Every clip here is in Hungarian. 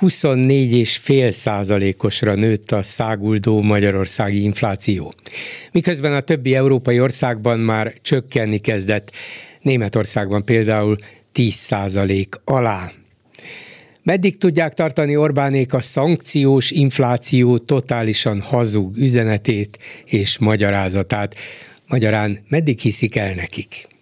24,5 százalékosra nőtt a száguldó magyarországi infláció. Miközben a többi európai országban már csökkenni kezdett, Németországban például 10 százalék alá. Meddig tudják tartani Orbánék a szankciós infláció totálisan hazug üzenetét és magyarázatát? Magyarán meddig hiszik el nekik?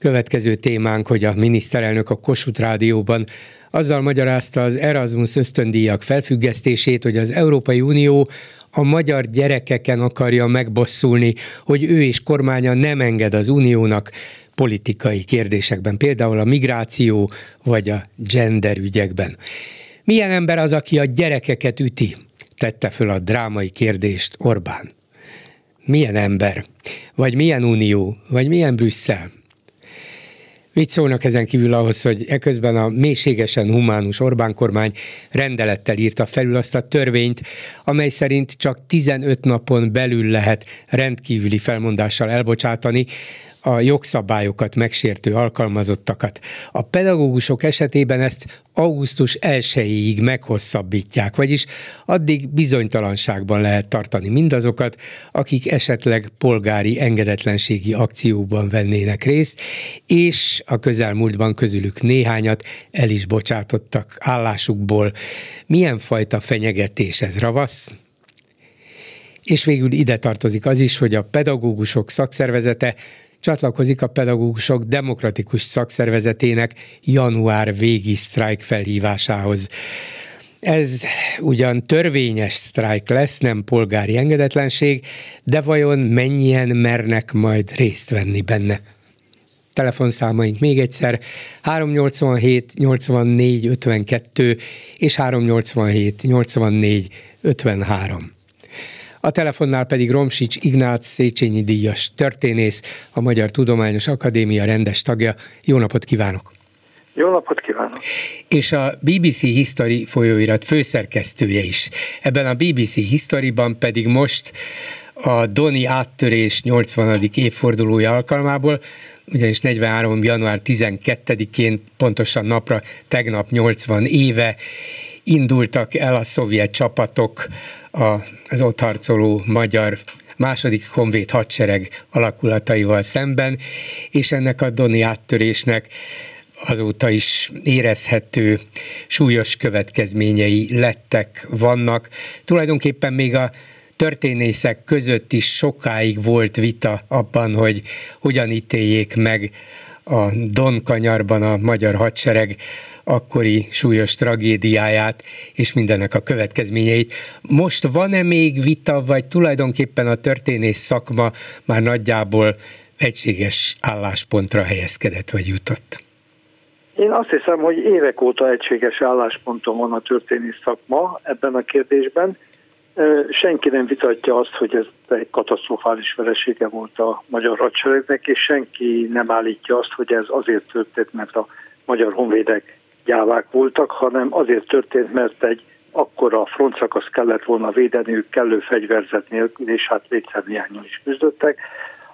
Következő témánk, hogy a miniszterelnök a Kossuth Rádióban azzal magyarázta az Erasmus ösztöndíjak felfüggesztését, hogy az Európai Unió a magyar gyerekeken akarja megbosszulni, hogy ő és kormánya nem enged az uniónak politikai kérdésekben, például a migráció vagy a gender ügyekben. Milyen ember az, aki a gyerekeket üti? Tette föl a drámai kérdést Orbán. Milyen ember? Vagy milyen unió? Vagy milyen Brüsszel? Mit szólnak ezen kívül ahhoz, hogy eközben a mélységesen humánus Orbán kormány rendelettel írta felül azt a törvényt, amely szerint csak 15 napon belül lehet rendkívüli felmondással elbocsátani a jogszabályokat megsértő alkalmazottakat. A pedagógusok esetében ezt augusztus 1-ig meghosszabbítják, vagyis addig bizonytalanságban lehet tartani mindazokat, akik esetleg polgári engedetlenségi akcióban vennének részt, és a közelmúltban közülük néhányat el is bocsátottak állásukból. Milyen fajta fenyegetés ez, ravasz? És végül ide tartozik az is, hogy a pedagógusok szakszervezete csatlakozik a pedagógusok demokratikus szakszervezetének január végi sztrájk felhívásához. Ez ugyan törvényes sztrájk lesz, nem polgári engedetlenség, de vajon mennyien mernek majd részt venni benne? Telefonszámaink még egyszer 387 84 52 és 387 84 53. A telefonnál pedig Romsics Ignác Széchenyi díjas történész, a Magyar Tudományos Akadémia rendes tagja. Jó napot kívánok! Jó napot kívánok! És a BBC History folyóirat főszerkesztője is. Ebben a BBC Historyban pedig most a Doni áttörés 80. évfordulója alkalmából, ugyanis 43. január 12-én pontosan napra tegnap 80 éve indultak el a szovjet csapatok az ott harcoló magyar második honvéd hadsereg alakulataival szemben, és ennek a Doni áttörésnek azóta is érezhető súlyos következményei lettek, vannak. Tulajdonképpen még a történészek között is sokáig volt vita abban, hogy hogyan ítéljék meg a Don kanyarban a magyar hadsereg akkori súlyos tragédiáját és mindennek a következményeit. Most van-e még vita, vagy tulajdonképpen a történész szakma már nagyjából egységes álláspontra helyezkedett, vagy jutott? Én azt hiszem, hogy évek óta egységes állásponton van a történész szakma ebben a kérdésben. Senki nem vitatja azt, hogy ez egy katasztrofális veresége volt a magyar hadseregnek, és senki nem állítja azt, hogy ez azért történt, mert a magyar honvédek gyávák voltak, hanem azért történt, mert egy akkora frontszakasz kellett volna védeniük kellő fegyverzet nélkül, és hát létszerhiányon is küzdöttek,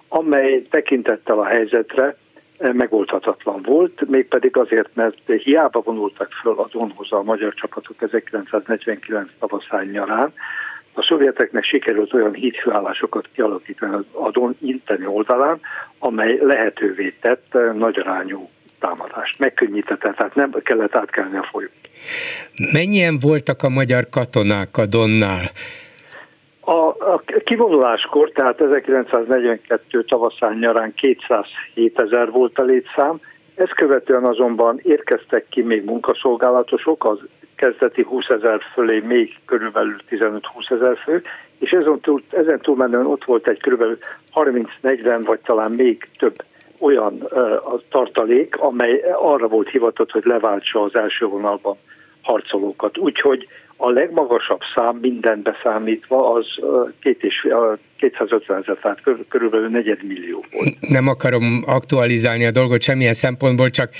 amely tekintettel a helyzetre eh, megoldhatatlan volt, mégpedig azért, mert hiába vonultak föl a Donhoz a magyar csapatok 1949 tavaszán nyarán, a szovjeteknek sikerült olyan hídfőállásokat kialakítani a Don inteni oldalán, amely lehetővé tett eh, nagyarányú támadást, megkönnyítette, tehát nem kellett átkelni a folyó. Mennyien voltak a magyar katonák a Donnál? A, a kivonuláskor, tehát 1942 tavaszán nyarán 207 ezer volt a létszám, ezt követően azonban érkeztek ki még munkaszolgálatosok, az kezdeti 20 ezer fölé még körülbelül 15-20 ezer fő, és ezen túl, ezen túlmenően ott volt egy körülbelül 30-40 vagy talán még több olyan uh, tartalék, amely arra volt hivatott, hogy leváltsa az első vonalban harcolókat. Úgyhogy a legmagasabb szám minden beszámítva az két és, 250 ezer, tehát körülbelül negyed millió volt. Nem akarom aktualizálni a dolgot semmilyen szempontból, csak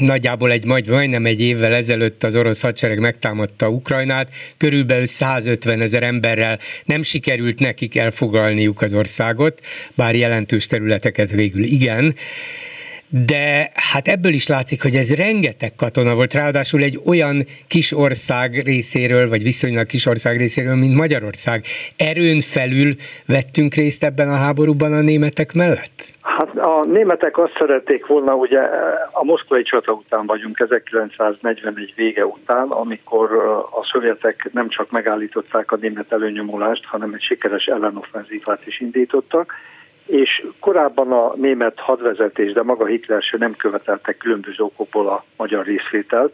nagyjából egy majd majdnem egy évvel ezelőtt az orosz hadsereg megtámadta Ukrajnát, körülbelül 150 ezer emberrel nem sikerült nekik elfoglalniuk az országot, bár jelentős területeket végül igen de hát ebből is látszik, hogy ez rengeteg katona volt, ráadásul egy olyan kis ország részéről, vagy viszonylag kis ország részéről, mint Magyarország. Erőn felül vettünk részt ebben a háborúban a németek mellett? Hát a németek azt szerették volna, ugye a moszkvai csata után vagyunk, 1941 vége után, amikor a szovjetek nem csak megállították a német előnyomulást, hanem egy sikeres ellenoffenzívát is indítottak, és korábban a német hadvezetés, de maga Hitler se nem követelte különböző okokból a magyar részvételt.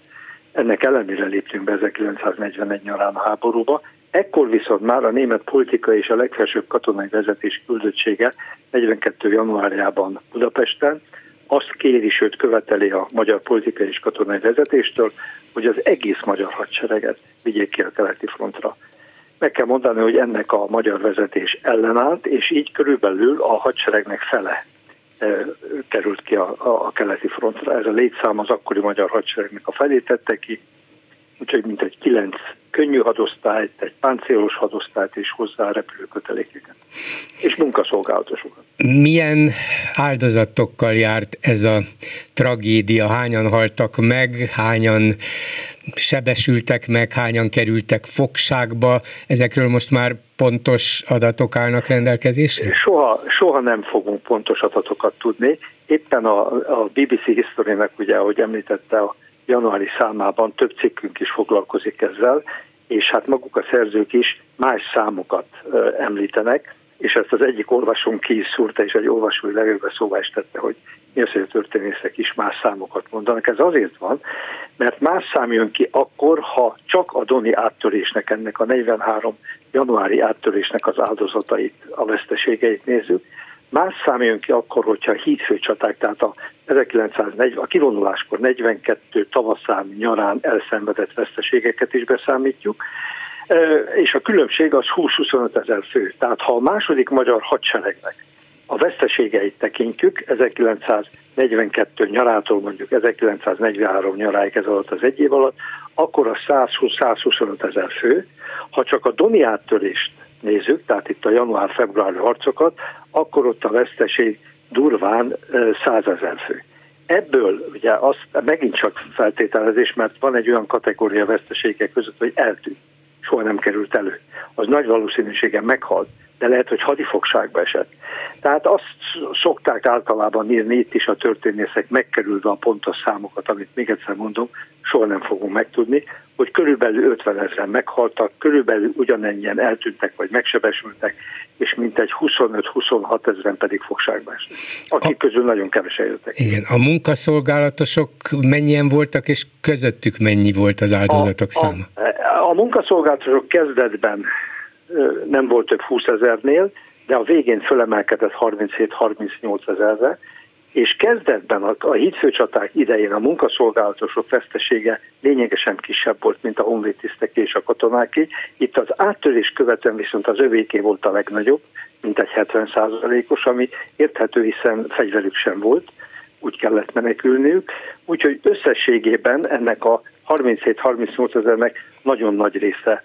Ennek ellenére léptünk be 1941 nyarán a háborúba. Ekkor viszont már a német politika és a legfelsőbb katonai vezetés küldöttsége 42. januárjában Budapesten azt kéri, sőt követeli a magyar politikai és katonai vezetéstől, hogy az egész magyar hadsereget vigyék ki a keleti frontra meg kell mondani, hogy ennek a magyar vezetés ellenállt, és így körülbelül a hadseregnek fele került ki a, a, a keleti frontra. Ez a létszám az akkori magyar hadseregnek a felé tette ki, úgyhogy mint egy kilenc könnyű hadosztályt, egy páncélos hadosztályt és hozzá repülőkötelékeket, és munkaszolgálatosokat. Milyen áldozatokkal járt ez a tragédia? Hányan haltak meg, hányan sebesültek meg, hányan kerültek fogságba, ezekről most már pontos adatok állnak rendelkezésre? Soha, soha nem fogunk pontos adatokat tudni. Éppen a, a BBC History-nek, ugye, ahogy említette, a januári számában több cikkünk is foglalkozik ezzel, és hát maguk a szerzők is más számokat említenek, és ezt az egyik olvasón ki is szúrta, és egy olvasói levélbe szóvá is tette, hogy mi az, hogy a történészek is más számokat mondanak. Ez azért van, mert más szám jön ki akkor, ha csak a Doni áttörésnek, ennek a 43 januári áttörésnek az áldozatait, a veszteségeit nézzük, Más szám jön ki akkor, hogyha a hídfőcsaták, tehát a 1940, a kivonuláskor 42 tavaszán, nyarán elszenvedett veszteségeket is beszámítjuk, és a különbség az 20-25 ezer fő. Tehát ha a második magyar hadseregnek a veszteségeit tekintjük, 1942 nyarától mondjuk 1943 nyaráig ez alatt az egy év alatt, akkor a 120-125 ezer fő. Ha csak a Doni áttörést nézzük, tehát itt a január-februári harcokat, akkor ott a veszteség durván 100 ezer fő. Ebből ugye az megint csak feltételezés, mert van egy olyan kategória veszteségek között, hogy eltűnt, soha nem került elő. Az nagy valószínűséggel meghalt de lehet, hogy hadifogságba esett. Tehát azt szokták általában írni itt is a történészek, megkerülve a pontos számokat, amit még egyszer mondom, soha nem fogunk megtudni, hogy körülbelül 50 ezeren meghaltak, körülbelül ugyanennyien eltűntek vagy megsebesültek, és mintegy 25-26 ezeren pedig fogságba estek, akik a, közül nagyon kevesen jöttek. Igen, a munkaszolgálatosok mennyien voltak, és közöttük mennyi volt az áldozatok a, száma? A, a munkaszolgálatosok kezdetben nem volt több 20 ezernél, de a végén fölemelkedett 37-38 ezerre, és kezdetben a, a hídfőcsaták idején a munkaszolgálatosok vesztesége lényegesen kisebb volt, mint a honvédtiszteké és a katonáké. Itt az áttörés követően viszont az övéké volt a legnagyobb, mint egy 70 os ami érthető, hiszen fegyverük sem volt, úgy kellett menekülniük. Úgyhogy összességében ennek a 37-38 ezernek nagyon nagy része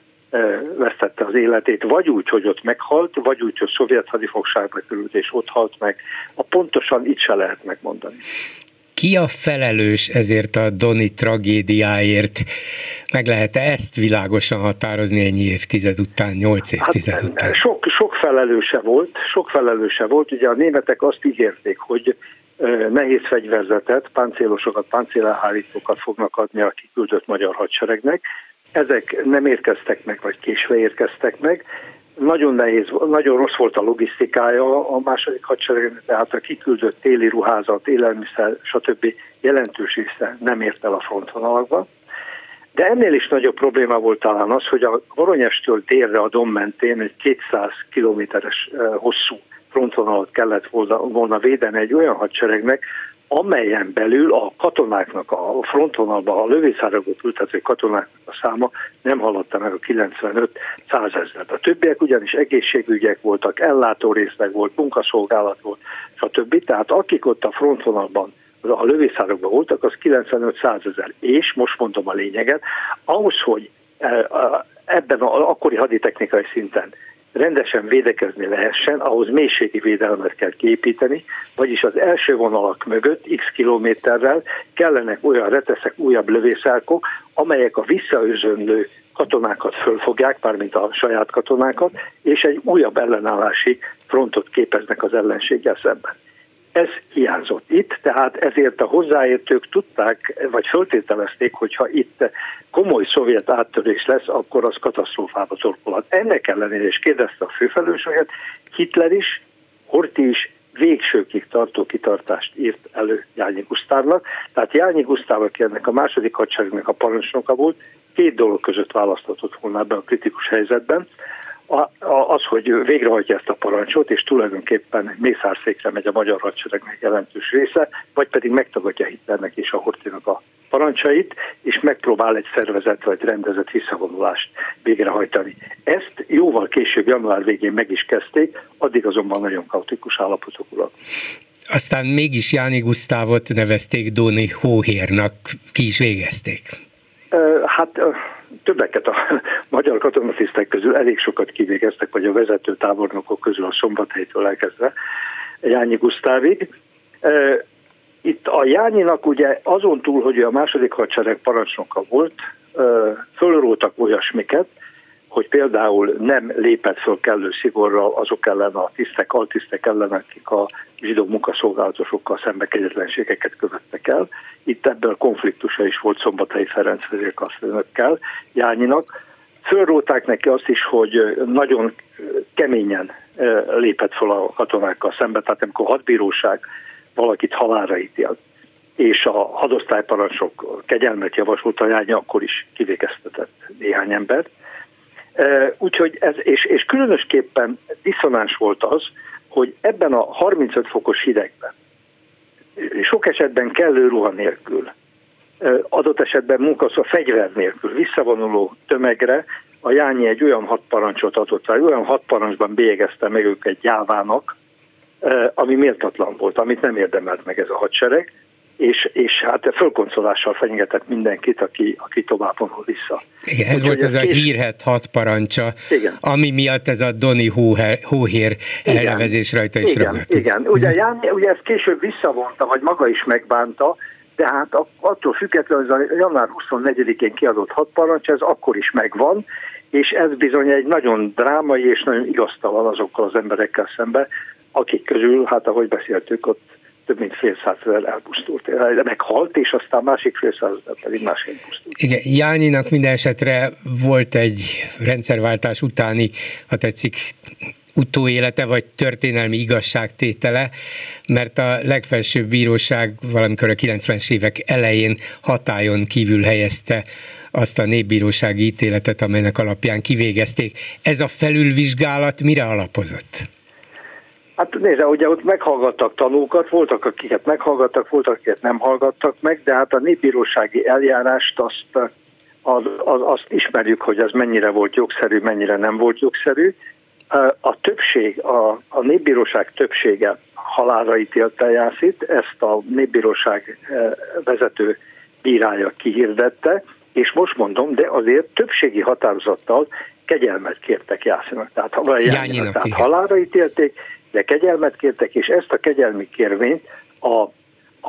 vesztette az életét, vagy úgy, hogy ott meghalt, vagy úgy, hogy szovjet hadifogságba került, és ott halt meg. A pontosan itt se lehet megmondani. Ki a felelős ezért a Doni tragédiáért? Meg lehet-e ezt világosan határozni ennyi évtized után, nyolc hát, évtized hát, után? Sok, sok felelőse volt, sok felelőse volt. Ugye a németek azt ígérték, hogy nehéz fegyverzetet, páncélosokat, páncélelhárítókat fognak adni a kiküldött magyar hadseregnek, ezek nem érkeztek meg, vagy késve érkeztek meg. Nagyon nehéz, nagyon rossz volt a logisztikája a második hadseregnek, tehát a kiküldött téli ruházat, élelmiszer, stb. jelentős része nem ért el a frontvonalakba. De ennél is nagyobb probléma volt talán az, hogy a Voronyestől délre a Dom mentén egy 200 kilométeres hosszú frontvonalat kellett volna, volna védeni egy olyan hadseregnek, amelyen belül a katonáknak, a frontvonalban a lövészáragok ültető katonáknak a száma nem haladta meg a 95 százezret. A többiek ugyanis egészségügyek voltak, ellátórészleg volt, munkaszolgálat volt, stb. Tehát akik ott a frontvonalban a lövészárokban voltak, az 95 százezer. És, most mondom a lényeget, ahhoz, hogy e, ebben a akkori haditechnikai szinten rendesen védekezni lehessen, ahhoz mélységi védelmet kell képíteni, vagyis az első vonalak mögött x kilométerrel kellenek olyan reteszek, újabb lövészárkok, amelyek a visszaőzönlő katonákat fölfogják, mármint a saját katonákat, és egy újabb ellenállási frontot képeznek az ellenséggel szemben. Ez hiányzott itt, tehát ezért a hozzáértők tudták, vagy föltételezték, hogyha itt komoly szovjet áttörés lesz, akkor az katasztrófába torkolhat. Ennek ellenére, és kérdezte a főfelelősöket, Hitler is, Horti is végsőkig tartó kitartást írt elő Jányi Gusztávnak. Tehát Jányi Gusztáv, aki ennek a második hadseregnek a parancsnoka volt, két dolog között választhatott volna ebben a kritikus helyzetben az, hogy végrehajtja ezt a parancsot, és tulajdonképpen mészárszékre megy a magyar hadseregnek jelentős része, vagy pedig megtagadja Hitlernek és a Hortinak a parancsait, és megpróbál egy szervezet vagy rendezett visszavonulást végrehajtani. Ezt jóval később, január végén meg is kezdték, addig azonban nagyon kaotikus állapotok urak. Aztán mégis Jáni Gusztávot nevezték Dóni Hóhérnak, ki is végezték. Hát többeket a magyar katonatisztek közül elég sokat kivégeztek, vagy a vezető tábornokok közül a Szombathelytől elkezdve Jányi Gusztávig. Itt a Jányinak ugye azon túl, hogy a második hadsereg parancsnoka volt, fölrótak olyasmiket, hogy például nem lépett föl kellő szigorral azok ellen a tisztek, altisztek ellen, akik a zsidó munkaszolgálatosokkal szembe kegyetlenségeket követtek el. Itt ebből konfliktusa is volt Szombathelyi Ferenc vezérkasztőnökkel, Jányinak. Fölróták neki azt is, hogy nagyon keményen lépett fel a katonákkal szembe, tehát amikor a hadbíróság valakit halálra ítélt, és a hadosztályparancsok kegyelmet javasolt a Jányi, akkor is kivégeztetett néhány embert. Úgyhogy ez, és, és különösképpen diszonáns volt az, hogy ebben a 35 fokos hidegben, sok esetben kellő ruha nélkül, adott esetben munkaszó fegyver nélkül visszavonuló tömegre a Jányi egy olyan hat parancsot adott rá, olyan hat parancsban bélyegezte meg őket gyávának, ami méltatlan volt, amit nem érdemelt meg ez a hadsereg, és, és hát fölkoncolással fenyegetett mindenkit, aki, aki tovább vonul vissza. Igen, ez Úgy, volt ez a kés... hírhet hat parancsa, igen. ami miatt ez a Doni Hóhér elnevezés rajta is igen, ragadt. Igen, ugye, Jáni, ugye ezt később visszavonta, vagy maga is megbánta, de hát attól függetlenül ez a január 24-én kiadott hat parancs, ez akkor is megvan, és ez bizony egy nagyon drámai és nagyon igaztalan azokkal az emberekkel szemben, akik közül, hát ahogy beszéltük, ott több mint fél százezer elpusztult, meghalt, és aztán másik fél százezer pedig másként pusztult. Igen, Jányinak minden esetre volt egy rendszerváltás utáni, ha tetszik, utóélete vagy történelmi igazságtétele, mert a legfelsőbb bíróság valamikor a 90-es évek elején hatájon kívül helyezte azt a népbírósági ítéletet, amelynek alapján kivégezték. Ez a felülvizsgálat mire alapozott? Hát nézze, ugye ott meghallgattak tanúkat, voltak, akiket meghallgattak, voltak, akiket nem hallgattak meg, de hát a népbírósági eljárást azt, az, az, azt ismerjük, hogy ez mennyire volt jogszerű, mennyire nem volt jogszerű. A többség, a, a népbíróság többsége halálra ítélte Jászit, ezt a népbíróság vezető bírája kihirdette, és most mondom, de azért többségi határozattal kegyelmet kértek Jászinak. Tehát, tehát halálra ítélték, de kegyelmet kértek, és ezt a kegyelmi kérvényt a,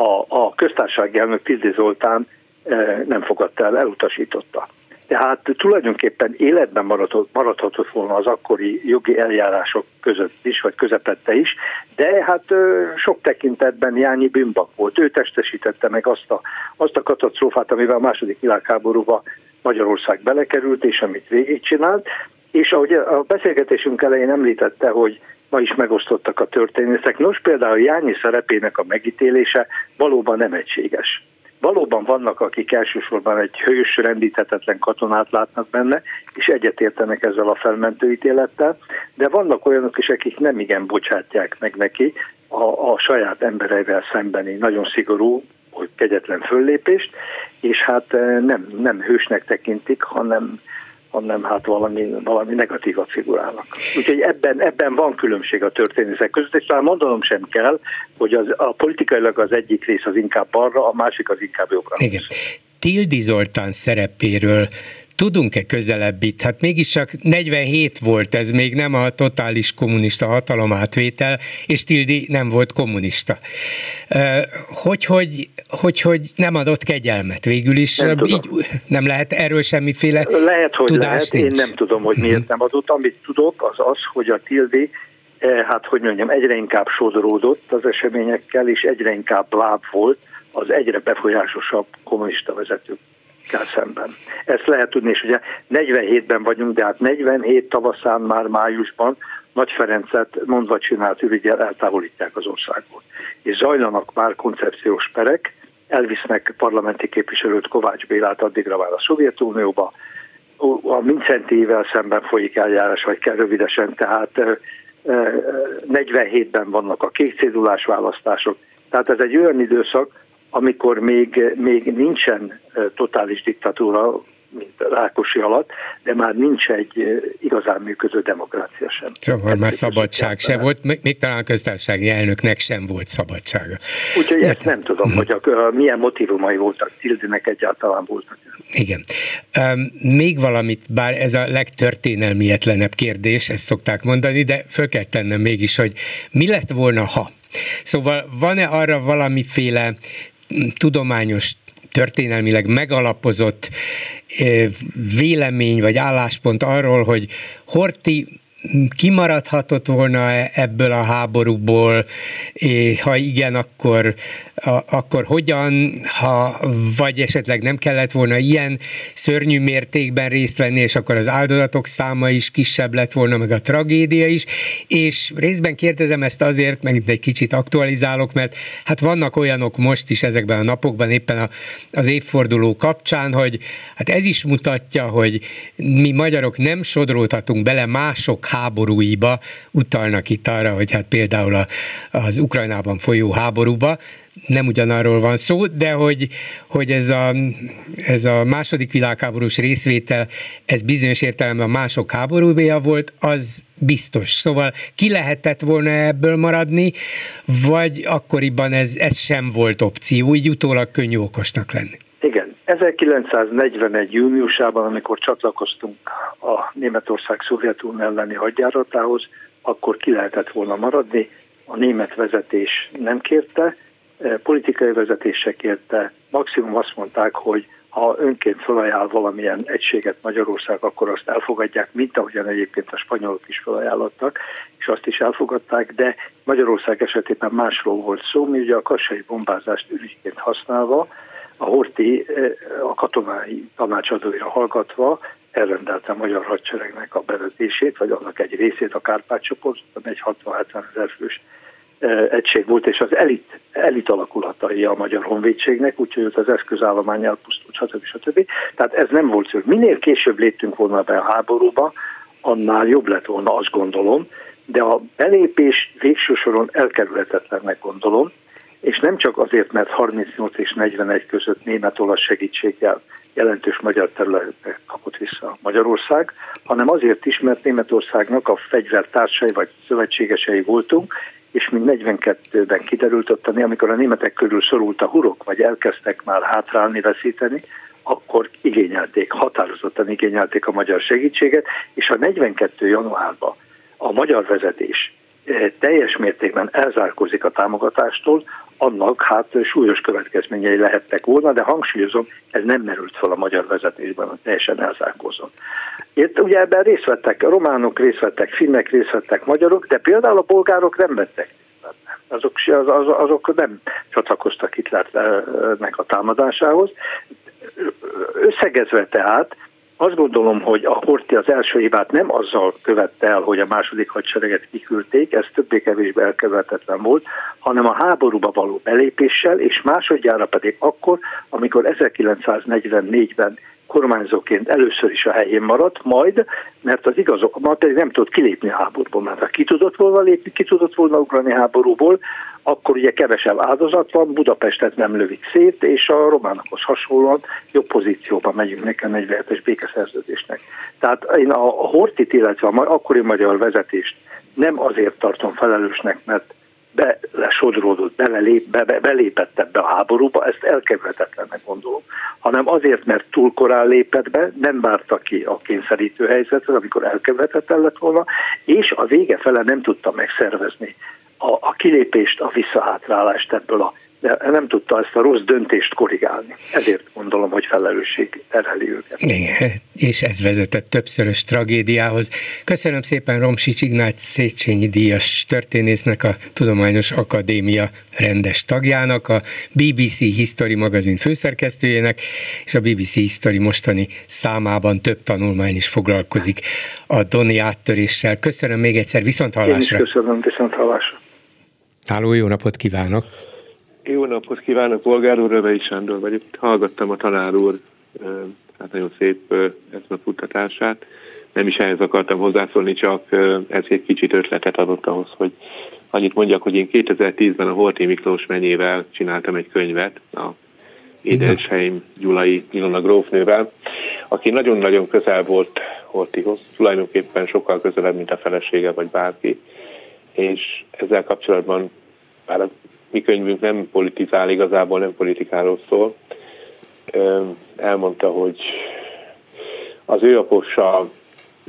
a, a köztársasági elnök Tildi Zoltán e, nem fogadta el, elutasította. Tehát tulajdonképpen életben maradhatott, maradhatott volna az akkori jogi eljárások között is, vagy közepette is, de hát sok tekintetben Jányi bűnbak volt. Ő testesítette meg azt a, azt a katasztrófát, amivel a második világháborúba Magyarország belekerült, és amit végigcsinált. És ahogy a beszélgetésünk elején említette, hogy ma is megosztottak a történészek. Nos, például Jányi szerepének a megítélése valóban nem egységes. Valóban vannak, akik elsősorban egy hős, rendíthetetlen katonát látnak benne, és egyetértenek ezzel a felmentő ítélettel, de vannak olyanok is, akik nem igen bocsátják meg neki, a, a saját embereivel szembeni nagyon szigorú, hogy kegyetlen föllépést, és hát nem, nem hősnek tekintik, hanem hanem hát valami, valami negatívat figurálnak. Úgyhogy ebben, ebben van különbség a történészek között, és talán mondanom sem kell, hogy az, a politikailag az egyik rész az inkább balra, a másik az inkább jobbra. Igen. Tildi Zoltán szerepéről tudunk-e közelebbit? Hát mégiscsak 47 volt ez, még nem a totális kommunista hatalomátvétel, és Tildi nem volt kommunista. Hogy, hogy, hogy, hogy nem adott kegyelmet végül is? Nem, így, nem lehet erről semmiféle Lehet, hogy tudás lehet. Nincs. Én nem tudom, hogy miért nem adott. Amit tudok, az az, hogy a Tildi eh, hát hogy mondjam, egyre inkább sodródott az eseményekkel, és egyre inkább láb volt az egyre befolyásosabb kommunista vezetők kell szemben. Ezt lehet tudni, és ugye 47-ben vagyunk, de hát 47 tavaszán már májusban Nagy Ferencet mondva csinált ürügyel eltávolítják az országból. És zajlanak már koncepciós perek, elvisznek parlamenti képviselőt Kovács Bélát addigra már a Szovjetunióba, a Mincentiével szemben folyik eljárás, vagy kell rövidesen, tehát 47-ben vannak a kék cédulás választások, tehát ez egy olyan időszak, amikor még, még nincsen totális diktatúra, mint Rákosi alatt, de már nincs egy igazán működő demokrácia sem. Szóval már szabadság se volt, még, még talán a köztársasági elnöknek sem volt szabadsága. Úgyhogy ezt nem tudom, hogy a, a, milyen motivumai voltak Tildinek egyáltalán voltak. Igen. Még valamit, bár ez a legtörténelmietlenebb kérdés, ezt szokták mondani, de föl kell tennem mégis, hogy mi lett volna, ha? Szóval van-e arra valamiféle tudományos történelmileg megalapozott vélemény vagy álláspont arról, hogy Horti kimaradhatott volna ebből a háborúból, ha igen, akkor, akkor hogyan, ha vagy esetleg nem kellett volna ilyen szörnyű mértékben részt venni, és akkor az áldozatok száma is kisebb lett volna, meg a tragédia is, és részben kérdezem ezt azért, meg egy kicsit aktualizálok, mert hát vannak olyanok most is ezekben a napokban, éppen a, az évforduló kapcsán, hogy hát ez is mutatja, hogy mi magyarok nem sodródhatunk bele mások háborúiba, utalnak itt arra, hogy hát például a, az Ukrajnában folyó háborúba, nem ugyanarról van szó, de hogy, hogy ez, a, ez a második világháborús részvétel, ez bizonyos értelemben a mások háborúja volt, az biztos. Szóval ki lehetett volna ebből maradni, vagy akkoriban ez, ez sem volt opció, így utólag könnyű okosnak lenni. Igen, 1941. júniusában, amikor csatlakoztunk a Németország-Szovjetunió elleni hadjáratához, akkor ki lehetett volna maradni, a német vezetés nem kérte, politikai vezetés se kérte, maximum azt mondták, hogy ha önként felajánl valamilyen egységet Magyarország, akkor azt elfogadják, mint ahogyan egyébként a spanyolok is felajánlottak, és azt is elfogadták, de Magyarország esetében másról volt szó, mi ugye a kassai bombázást ürügyként használva, a Horti eh, a katonai tanácsadóira hallgatva elrendelte a magyar hadseregnek a bevetését, vagy annak egy részét, a Kárpát csoport, egy 60-70 ezer fős eh, egység volt, és az elit, elit alakulatai a magyar honvédségnek, úgyhogy az eszközállomány elpusztult, stb. stb. Tehát ez nem volt szó. Minél később léptünk volna be a háborúba, annál jobb lett volna, azt gondolom, de a belépés végső soron elkerülhetetlennek gondolom, és nem csak azért, mert 38 és 41 között német-olasz segítséggel jelentős magyar területet kapott vissza Magyarország, hanem azért is, mert Németországnak a fegyvertársai vagy szövetségesei voltunk, és mint 42-ben kiderült ottani, amikor a németek körül szorult a hurok, vagy elkezdtek már hátrálni, veszíteni, akkor igényelték, határozottan igényelték a magyar segítséget, és a 42. januárban a magyar vezetés teljes mértékben elzárkozik a támogatástól, annak hát súlyos következményei lehettek volna, de hangsúlyozom, ez nem merült fel a magyar vezetésben, hogy teljesen elzárkózott. Itt ugye ebben részt vettek románok, részt vettek finnek, részt vettek magyarok, de például a bolgárok nem vettek azok, az, az, azok nem csatlakoztak Hitlernek a támadásához. Összegezve tehát, azt gondolom, hogy a Horti az első hibát nem azzal követte el, hogy a második hadsereget kiküldték, ez többé-kevésbé elkövetetlen volt, hanem a háborúba való belépéssel, és másodjára pedig akkor, amikor 1944-ben kormányzóként először is a helyén maradt, majd, mert az igazokat pedig nem tudott kilépni a háborúból, mert ha ki tudott volna lépni, ki tudott volna ugrani háborúból, akkor ugye kevesebb áldozat van, Budapestet nem lövik szét, és a románokhoz hasonlóan jobb pozícióban megyünk nekem egy lehetes békeszerződésnek. Tehát én a Hortit, illetve a akkori magyar vezetést nem azért tartom felelősnek, mert belesodródott, belelép, be, be, belépett ebbe a háborúba, ezt elkerülhetetlennek gondolom, hanem azért, mert túl korán lépett be, nem várta ki a kényszerítő helyzetet, amikor elkerülhetetlen lett volna, és a vége fele nem tudta megszervezni a, a kilépést, a visszahátrálást ebből a de nem tudta ezt a rossz döntést korrigálni. Ezért gondolom, hogy felelősség terheli őket. Igen, és ez vezetett többszörös tragédiához. Köszönöm szépen Romsics Ignác Széchenyi díjas történésznek, a Tudományos Akadémia rendes tagjának, a BBC History magazin főszerkesztőjének, és a BBC History mostani számában több tanulmány is foglalkozik a Doni áttöréssel. Köszönöm még egyszer, viszont hallásra. Én is köszönöm, viszont hallásra. Háló, jó napot kívánok! Jó napot kívánok, polgár úr, Rövei Sándor vagyok. Hallgattam a tanár úr hát nagyon szép eszmefuttatását. Nem is ehhez akartam hozzászólni, csak ez egy kicsit ötletet adott ahhoz, hogy annyit mondjak, hogy én 2010-ben a Horti Miklós menyével csináltam egy könyvet, a Édesheim Gyulai Ilona grófnővel, aki nagyon-nagyon közel volt Hortihoz, tulajdonképpen sokkal közelebb, mint a felesége vagy bárki, és ezzel kapcsolatban bár a mi könyvünk nem politizál, igazából nem politikáról szól. Elmondta, hogy az ő apossa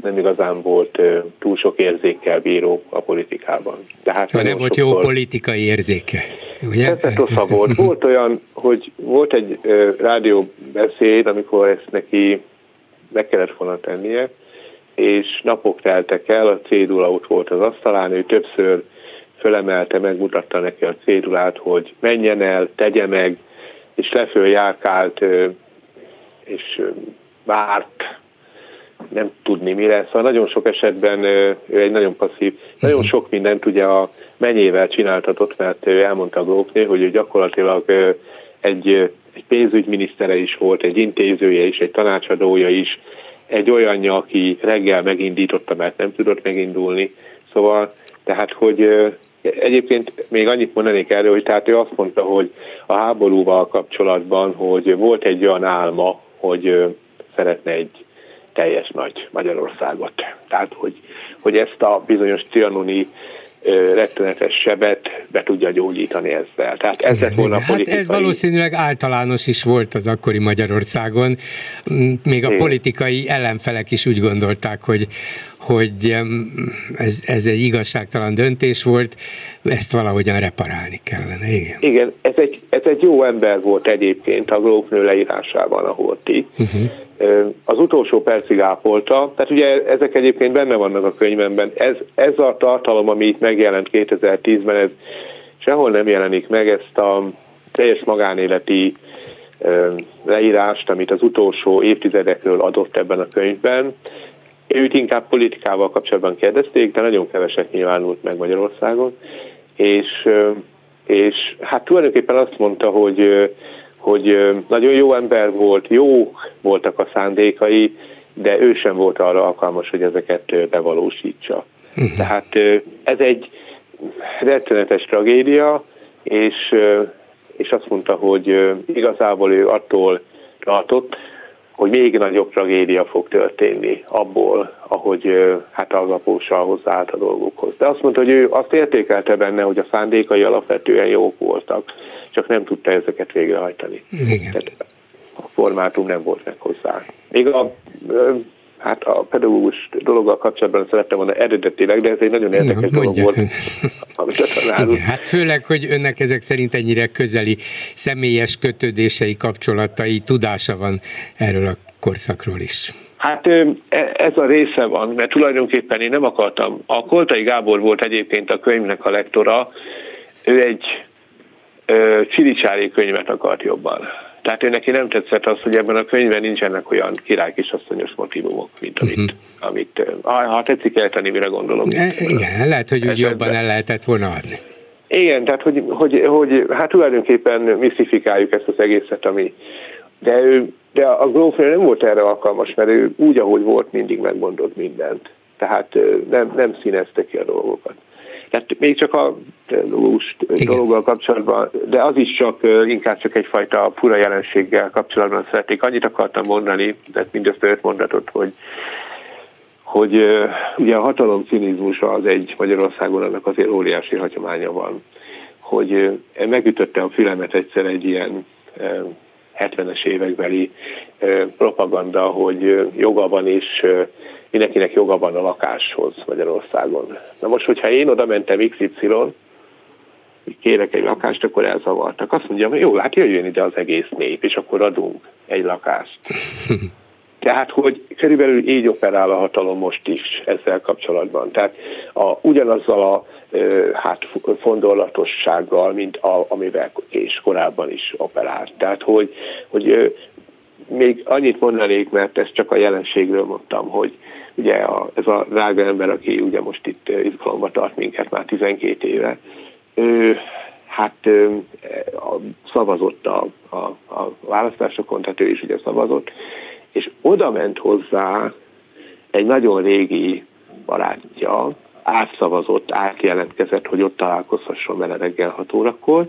nem igazán volt túl sok érzékkel bíró a politikában. Tehát nem volt jó politikai érzéke. Ugye? Ez volt. Volt olyan, hogy volt egy rádióbeszéd, amikor ezt neki meg kellett volna tennie, és napok teltek el, a cédula ott volt az asztalán, ő többször fölemelte, megmutatta neki a cédulát, hogy menjen el, tegye meg, és leföl járkált, és várt, nem tudni mi lesz. Szóval nagyon sok esetben ő egy nagyon passzív, nagyon sok mindent ugye a menyével csináltatott, mert ő elmondta a Grókné, hogy ő gyakorlatilag egy, egy pénzügyminisztere is volt, egy intézője is, egy tanácsadója is, egy olyanja, aki reggel megindította, mert nem tudott megindulni. Szóval, tehát, hogy Egyébként még annyit mondanék erről, hogy tehát ő azt mondta, hogy a háborúval kapcsolatban, hogy volt egy olyan álma, hogy szeretne egy teljes nagy Magyarországot. Tehát, hogy, hogy ezt a bizonyos trianoni rettenetes sebet be tudja gyógyítani ezzel. Tehát ez lett volna hát ez valószínűleg általános is volt az akkori Magyarországon. Még a politikai ellenfelek is úgy gondolták, hogy, hogy ez, ez egy igazságtalan döntés volt, ezt valahogyan reparálni kellene. Igen, Igen ez, egy, ez egy jó ember volt egyébként a Grófnő leírásában, a Horti. Uh-huh az utolsó percig ápolta, tehát ugye ezek egyébként benne vannak a könyvemben. Ez, ez a tartalom, ami itt megjelent 2010-ben, ez sehol nem jelenik meg, ezt a teljes magánéleti leírást, amit az utolsó évtizedekről adott ebben a könyvben. Őt inkább politikával kapcsolatban kérdezték, de nagyon keveset nyilvánult meg Magyarországon, és, és hát tulajdonképpen azt mondta, hogy hogy nagyon jó ember volt, jó voltak a szándékai, de ő sem volt arra alkalmas, hogy ezeket bevalósítsa. Uh-huh. Tehát ez egy rettenetes tragédia, és, és azt mondta, hogy igazából ő attól tartott, hogy még nagyobb tragédia fog történni abból, ahogy hát az apósa hozzáállt a dolgokhoz. De azt mondta, hogy ő azt értékelte benne, hogy a szándékai alapvetően jók voltak, csak nem tudta ezeket végrehajtani. Igen. Tehát a formátum nem volt meg hozzá. Még a hát a pedagógus dologgal kapcsolatban szerettem volna eredetileg, de ez egy nagyon érdekes no, dolog volt, amit a Hát főleg, hogy önnek ezek szerint ennyire közeli személyes kötődései, kapcsolatai, tudása van erről a korszakról is. Hát e, ez a része van, mert tulajdonképpen én nem akartam. A Koltai Gábor volt egyébként a könyvnek a lektora, ő egy Csiricsári könyvet akart jobban. Tehát ő neki nem tetszett az, hogy ebben a könyvben nincsenek olyan király asszonyos motivumok, mint amit, uh-huh. amit ha, ha tetszik eltenni, mire gondolom. E, igen, lehet, hogy úgy jobban el lehetett volna adni. Igen, tehát hogy, hogy, hogy hát tulajdonképpen misztifikáljuk ezt az egészet, ami, de, ő, de a grófnő nem volt erre alkalmas, mert ő úgy, ahogy volt, mindig megmondott mindent. Tehát nem, nem színezte ki a dolgokat. Tehát még csak a lúst dologgal kapcsolatban, de az is csak inkább csak egyfajta fura jelenséggel kapcsolatban szeretnék. Annyit akartam mondani, tehát mindössze öt mondatot, hogy hogy ugye a hatalom cinizmusa az egy Magyarországon annak azért óriási hagyománya van, hogy megütötte a fülemet egyszer egy ilyen uh, 70-es évekbeli propaganda, hogy joga van uh, mindenkinek joga van a lakáshoz Magyarországon. Na most, hogyha én oda mentem XY, kérek egy lakást, akkor elzavartak. Azt mondja, hogy jó, hát jöjjön ide az egész nép, és akkor adunk egy lakást. Tehát, hogy körülbelül így operál a hatalom most is ezzel kapcsolatban. Tehát a, ugyanazzal a hát fondorlatossággal, mint a, amivel és korábban is operált. Tehát, hogy, hogy még annyit mondanék, mert ezt csak a jelenségről mondtam, hogy ugye a, ez a drága ember, aki ugye most itt izgalomba tart minket már 12 éve, ő, hát ő, a, szavazott a, a, a választásokon, tehát ő is ugye szavazott, és oda ment hozzá egy nagyon régi barátja, átszavazott, átjelentkezett, hogy ott találkozhasson vele reggel 6 órakor,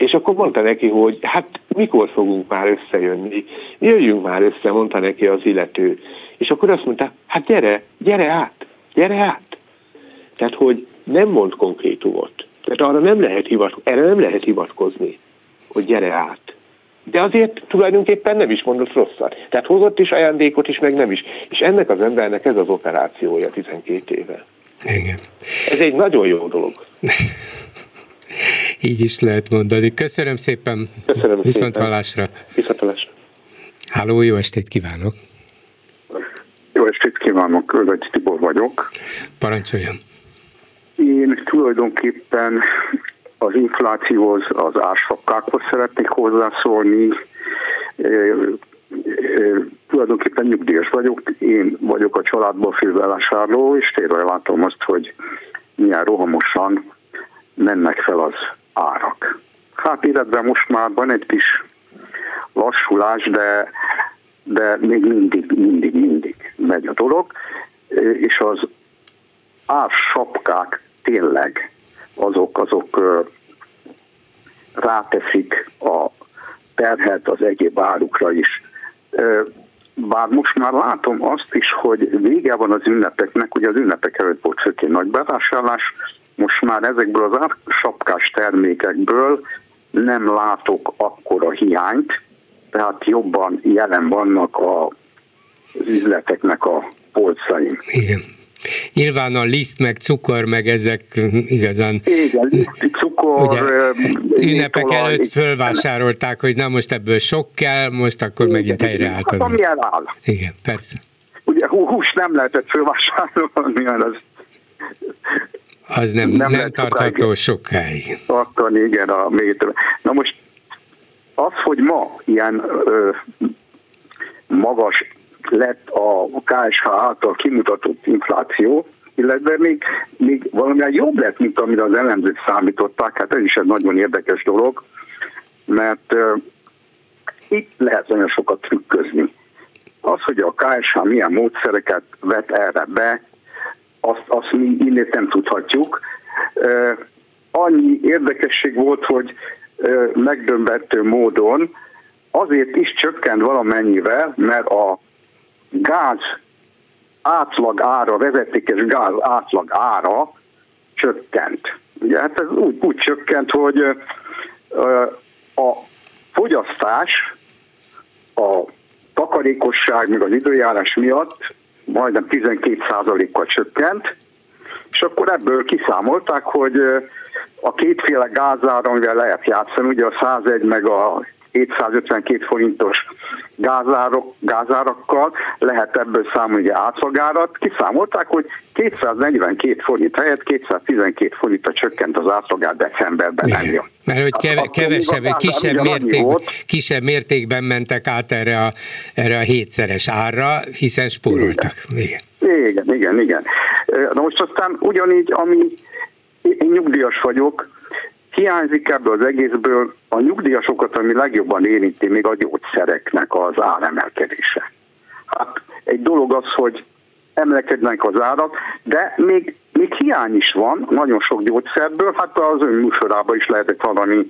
és akkor mondta neki, hogy hát mikor fogunk már összejönni, jöjjünk már össze, mondta neki az illető. És akkor azt mondta, hát gyere, gyere át, gyere át. Tehát, hogy nem mond konkrétumot. Tehát arra nem lehet hivatkozni, erre nem lehet hivatkozni, hogy gyere át. De azért tulajdonképpen nem is mondott rosszat. Tehát hozott is ajándékot is, meg nem is. És ennek az embernek ez az operációja 12 éve. Igen. Ez egy nagyon jó dolog. Így is lehet mondani. Köszönöm szépen. Köszönöm Viszont szépen. hallásra. Viszont hallásra. Háló, jó estét kívánok. Jó estét kívánok, Kölvegy Tibor vagyok. Parancsoljon. Én tulajdonképpen az inflációhoz, az ársapkákhoz szeretnék hozzászólni. E, e, tulajdonképpen nyugdíjas vagyok, én vagyok a családból fővásárló, és tényleg látom azt, hogy milyen rohamosan mennek fel az árak. Hát illetve most már van egy kis lassulás, de, de még mindig, mindig, mindig megy a dolog, és az ársapkák tényleg azok, azok ráteszik a terhet az egyéb árukra is. Bár most már látom azt is, hogy vége van az ünnepeknek, ugye az ünnepek előtt volt főként nagy bevásárlás, most már ezekből az ársapkás termékekből nem látok akkora hiányt, tehát jobban jelen vannak a, az üzleteknek a polcaim. Igen. Nyilván a liszt, meg cukor, meg ezek igazán... Igen, liszt, cukor... Ugye, ünnepek előtt fölvásárolták, hogy na most ebből sok kell, most akkor igen, megint helyreállt. Hát, ami eláll. Igen, persze. Ugye hús nem lehetett fölvásárolni, mert az az nem, nem, nem tartható sokáig. Akkor igen, a méter. Na most az, hogy ma ilyen ö, magas lett a KSH által kimutatott infláció, illetve még, még valamivel jobb lett, mint amire az elemzők számították, hát ez is egy nagyon érdekes dolog, mert uh, itt lehet nagyon sokat trükközni. Az, hogy a KSH milyen módszereket vet erre be, azt, azt mi innét nem tudhatjuk. Annyi érdekesség volt, hogy megdömbető módon azért is csökkent valamennyivel, mert a gáz átlag ára, vezetékes gáz átlag ára csökkent. Ugye hát ez úgy, úgy csökkent, hogy a fogyasztás, a takarékosság, meg az időjárás miatt majdnem 12%-kal csökkent, és akkor ebből kiszámolták, hogy a kétféle gázára, amivel lehet játszani, ugye a 101 meg a 752 forintos gázárok, gázárakkal lehet ebből számolni átlagárat. Kiszámolták, hogy 242 forint helyett 212 forintra csökkent az átlagár decemberben. Igen. Mert hogy keve, kevesebb, kisebb, mértékben, kisebb mértékben mentek át erre a, erre a hétszeres árra, hiszen spóroltak. Igen. igen, igen, igen. Na most aztán ugyanígy, ami én nyugdíjas vagyok, hiányzik ebből az egészből a nyugdíjasokat, ami legjobban érinti még a gyógyszereknek az áremelkedése. Hát egy dolog az, hogy emelkednek az árak, de még, még hiány is van nagyon sok gyógyszerből, hát az ön műsorában is lehetett hallani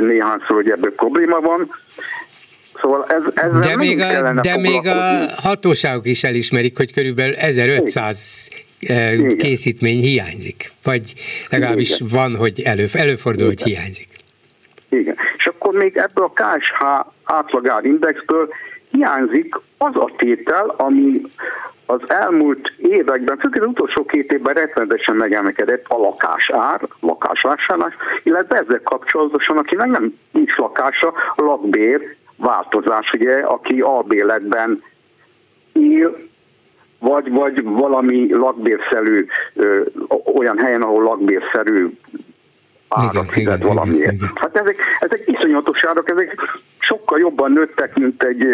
néhányszor, hogy ebből probléma van. Szóval ez, ez de még, a, de még a hatóságok is elismerik, hogy körülbelül 1500 Igen. készítmény hiányzik, vagy legalábbis Igen. van, hogy elő, előfordul, Igen. hogy hiányzik. Igen, és akkor még ebből a KSH átlagárindexből hiányzik az a tétel, ami az elmúlt években, főként az utolsó két évben rettenetesen megemelkedett a lakásár, lakásvásárlás, illetve ezzel kapcsolatosan, akinek nem nincs lakása, lakbér változás, ugye, aki albéletben él, vagy, vagy valami lakbérszerű, ö, olyan helyen, ahol lakbérszerű árat fizet valamiért. Igen, igen. Hát ezek, ezek iszonyatos árak, ezek sokkal jobban nőttek, mint egy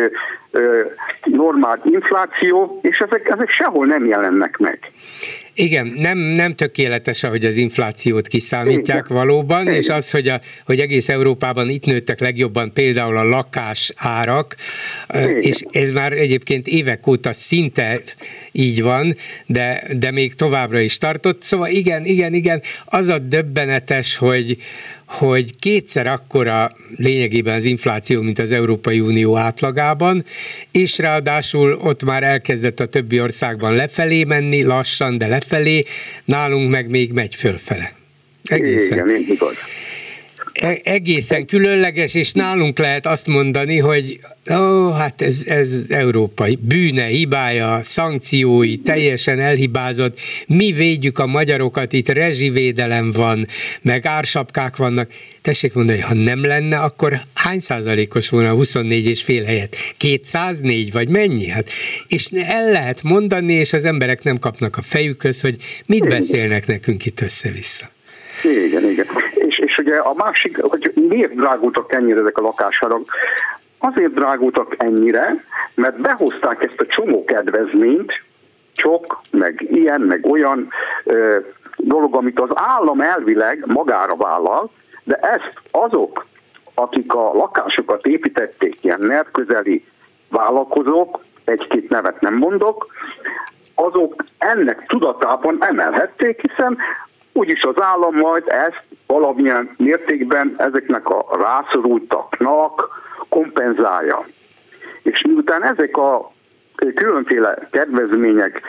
ö, normál infláció, és ezek, ezek sehol nem jelennek meg. Igen, nem, nem tökéletes, ahogy az inflációt kiszámítják valóban, és az, hogy, a, hogy egész Európában itt nőttek legjobban például a lakás árak, és ez már egyébként évek óta szinte így van, de, de még továbbra is tartott. Szóval igen, igen, igen, az a döbbenetes, hogy, hogy kétszer akkora lényegében az infláció, mint az Európai Unió átlagában, és ráadásul ott már elkezdett a többi országban lefelé menni, lassan, de lefelé, nálunk meg még megy fölfele. Egészen. Igen, igaz. Egészen különleges, és nálunk lehet azt mondani, hogy ó, hát ez, ez európai bűne, hibája, szankciói, teljesen elhibázott, mi védjük a magyarokat, itt rezsivédelem van, meg ársapkák vannak. Tessék mondani, ha nem lenne, akkor hány százalékos volna a 24 és fél helyet? 204 vagy mennyi? Hát, és el lehet mondani, és az emberek nem kapnak a fejükhöz, hogy mit beszélnek nekünk itt össze-vissza. Igen, a másik, hogy miért drágultak ennyire ezek a lakásárak? Azért drágultak ennyire, mert behozták ezt a csomó kedvezményt, csok, meg ilyen, meg olyan ö, dolog, amit az állam elvileg magára vállal, de ezt azok, akik a lakásokat építették, ilyen nerközeli vállalkozók, egy-két nevet nem mondok, azok ennek tudatában emelhették, hiszen úgyis az állam majd ezt valamilyen mértékben ezeknek a rászorultaknak kompenzálja. És miután ezek a különféle kedvezmények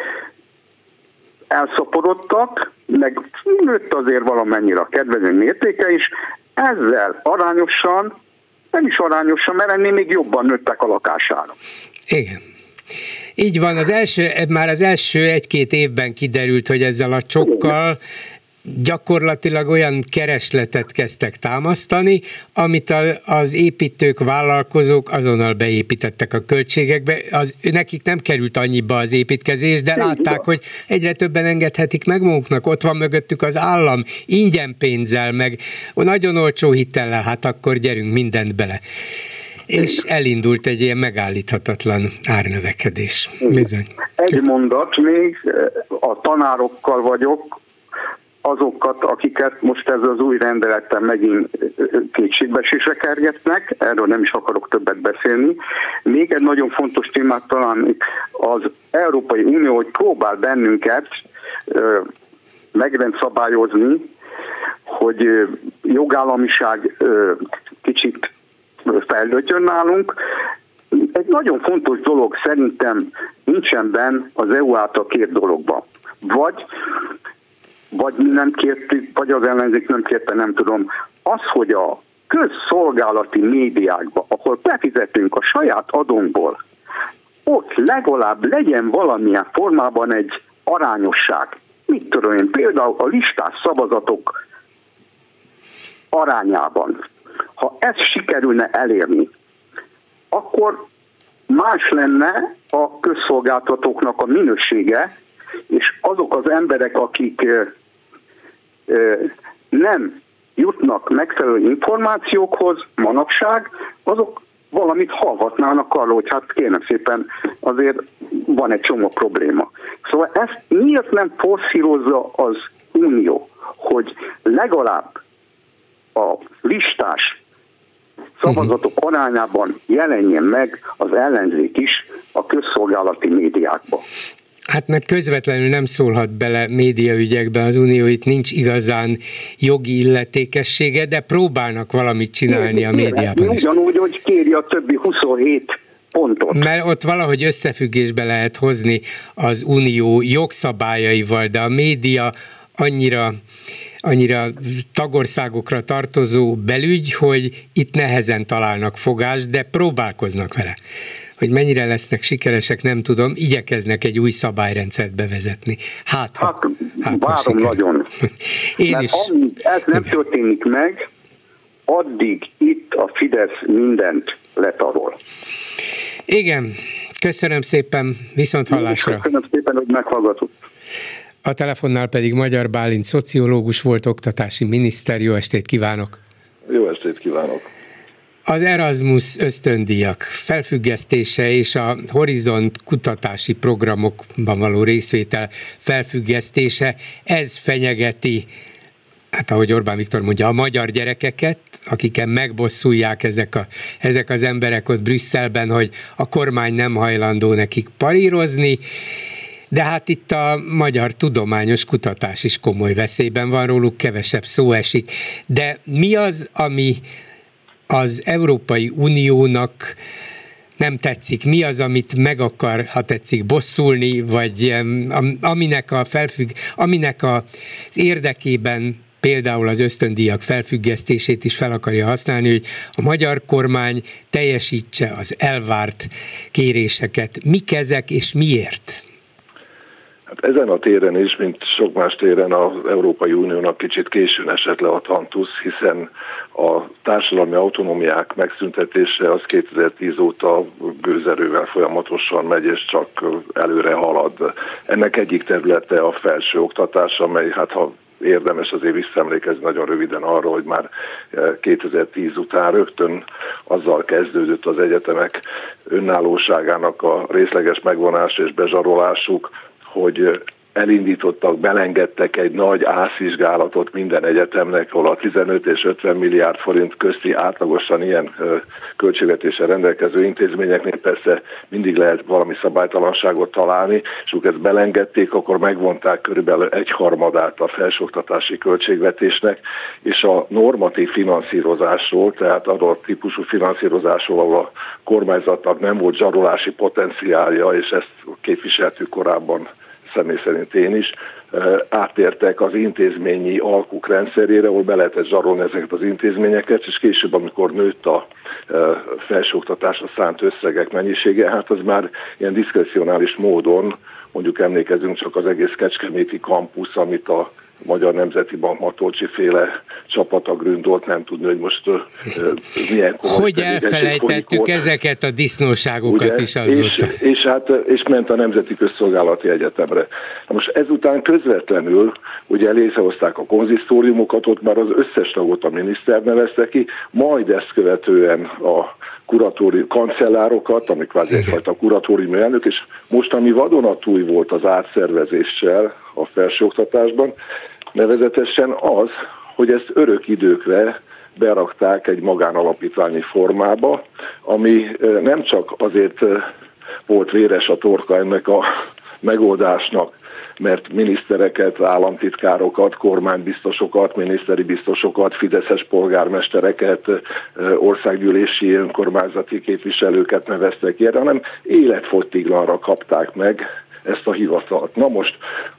elszaporodtak, meg nőtt azért valamennyire a kedvezmény mértéke is, ezzel arányosan, nem is arányosan, mert ennél még jobban nőttek a lakására. Igen. Így van, az első, már az első egy-két évben kiderült, hogy ezzel a csokkal gyakorlatilag olyan keresletet kezdtek támasztani, amit a, az építők, vállalkozók azonnal beépítettek a költségekbe. Az, nekik nem került annyiba az építkezés, de látták, hogy egyre többen engedhetik meg maguknak, ott van mögöttük az állam, ingyen pénzzel, meg nagyon olcsó hitellel, hát akkor gyerünk mindent bele és elindult egy ilyen megállíthatatlan árnövekedés. Bizony. Egy mondat még, a tanárokkal vagyok, azokat, akiket most ez az új rendelettel megint kétségbeesésre kergetnek, erről nem is akarok többet beszélni. Még egy nagyon fontos témát talán az Európai Unió, hogy próbál bennünket megrendszabályozni, hogy jogállamiság kicsit fejlődjön nálunk. Egy nagyon fontos dolog szerintem nincsen benne az EU által két dologban. Vagy vagy mi nem kértük, vagy az ellenzék nem kérte, nem tudom. Az, hogy a közszolgálati médiákba, ahol befizetünk a saját adónkból, ott legalább legyen valamilyen formában egy arányosság. Mit tudom én, például a listás szavazatok arányában. Ha ez sikerülne elérni, akkor más lenne a közszolgáltatóknak a minősége, és azok az emberek, akik nem jutnak megfelelő információkhoz manapság, azok valamit hallhatnának arról, hogy hát kérem szépen azért van egy csomó probléma. Szóval ezt miért nem forszírozza az Unió, hogy legalább a listás szavazatok uh-huh. arányában jelenjen meg az ellenzék is a közszolgálati médiákba. Hát mert közvetlenül nem szólhat bele médiaügyekbe, az unió itt nincs igazán jogi illetékessége, de próbálnak valamit csinálni a médiában is. Ugyanúgy, hogy kéri a többi 27 pontot. Mert ott valahogy összefüggésbe lehet hozni az unió jogszabályaival, de a média annyira annyira tagországokra tartozó belügy, hogy itt nehezen találnak fogást, de próbálkoznak vele. Hogy mennyire lesznek sikeresek, nem tudom, igyekeznek egy új szabályrendszert bevezetni. Hát, ha, hát, hát várom nagyon. Én Mert is. Amíg ez nem Igen. történik meg, addig itt a Fidesz mindent letarol. Igen, köszönöm szépen, viszont hallásra. Köszönöm szépen, hogy meghallgatott. A telefonnál pedig Magyar Bálint szociológus volt, oktatási miniszter. Jó estét kívánok! Jó estét kívánok! Az Erasmus ösztöndíjak felfüggesztése és a Horizont kutatási programokban való részvétel felfüggesztése, ez fenyegeti hát ahogy Orbán Viktor mondja, a magyar gyerekeket, akiken megbosszulják ezek, a, ezek az emberek ott Brüsszelben, hogy a kormány nem hajlandó nekik parírozni, de hát itt a magyar tudományos kutatás is komoly veszélyben van, róluk kevesebb szó esik. De mi az, ami az Európai Uniónak nem tetszik, mi az, amit meg akar, ha tetszik, bosszulni, vagy aminek a felfügg, aminek az érdekében például az ösztöndíjak felfüggesztését is fel akarja használni, hogy a magyar kormány teljesítse az elvárt kéréseket. Mik ezek és miért? Hát ezen a téren is, mint sok más téren az Európai Uniónak kicsit későn esett le a tantusz, hiszen a társadalmi autonómiák megszüntetése az 2010 óta gőzerővel folyamatosan megy, és csak előre halad. Ennek egyik területe a felső oktatás, amely hát ha érdemes azért visszaemlékezni nagyon röviden arra, hogy már 2010 után rögtön azzal kezdődött az egyetemek önállóságának a részleges megvonása és bezsarolásuk, hogy elindítottak, belengedtek egy nagy ászvizsgálatot minden egyetemnek, ahol a 15 és 50 milliárd forint közti átlagosan ilyen költségvetéssel rendelkező intézményeknél persze mindig lehet valami szabálytalanságot találni, és ők ezt belengedték, akkor megvonták körülbelül egy harmadát a felsőoktatási költségvetésnek, és a normatív finanszírozásról, tehát adott típusú finanszírozásról, ahol a kormányzatnak nem volt zsarolási potenciálja, és ezt képviseltük korábban személy szerint én is, átértek az intézményi alkuk rendszerére, ahol be lehetett zsarolni ezeket az intézményeket, és később, amikor nőtt a felsőoktatásra szánt összegek mennyisége, hát az már ilyen diszkrecionális módon, mondjuk emlékezünk csak az egész Kecskeméti kampusz, amit a Magyar Nemzeti Bank Matolcsi féle csapata gründolt, nem tudni, hogy most uh, milyen Hogy elfelejtettük ezeket a disznóságokat ugye? is azóta. És, és, hát, és ment a Nemzeti Közszolgálati Egyetemre. Na most ezután közvetlenül ugye létrehozták a konzisztóriumokat, ott már az összes tagot a miniszter nevezte ki, majd ezt követően a kuratóri kancellárokat, amik kvázi egyfajta kuratóriumi elnök, és most, ami vadonatúj volt az átszervezéssel a felsőoktatásban, nevezetesen az, hogy ezt örök időkre berakták egy magánalapítványi formába, ami nem csak azért volt véres a torka ennek a megoldásnak, mert minisztereket, államtitkárokat, kormánybiztosokat, miniszteri biztosokat, fideszes polgármestereket, országgyűlési önkormányzati képviselőket neveztek ki hanem életfogytiglanra kapták meg ezt a hivatalt. Na most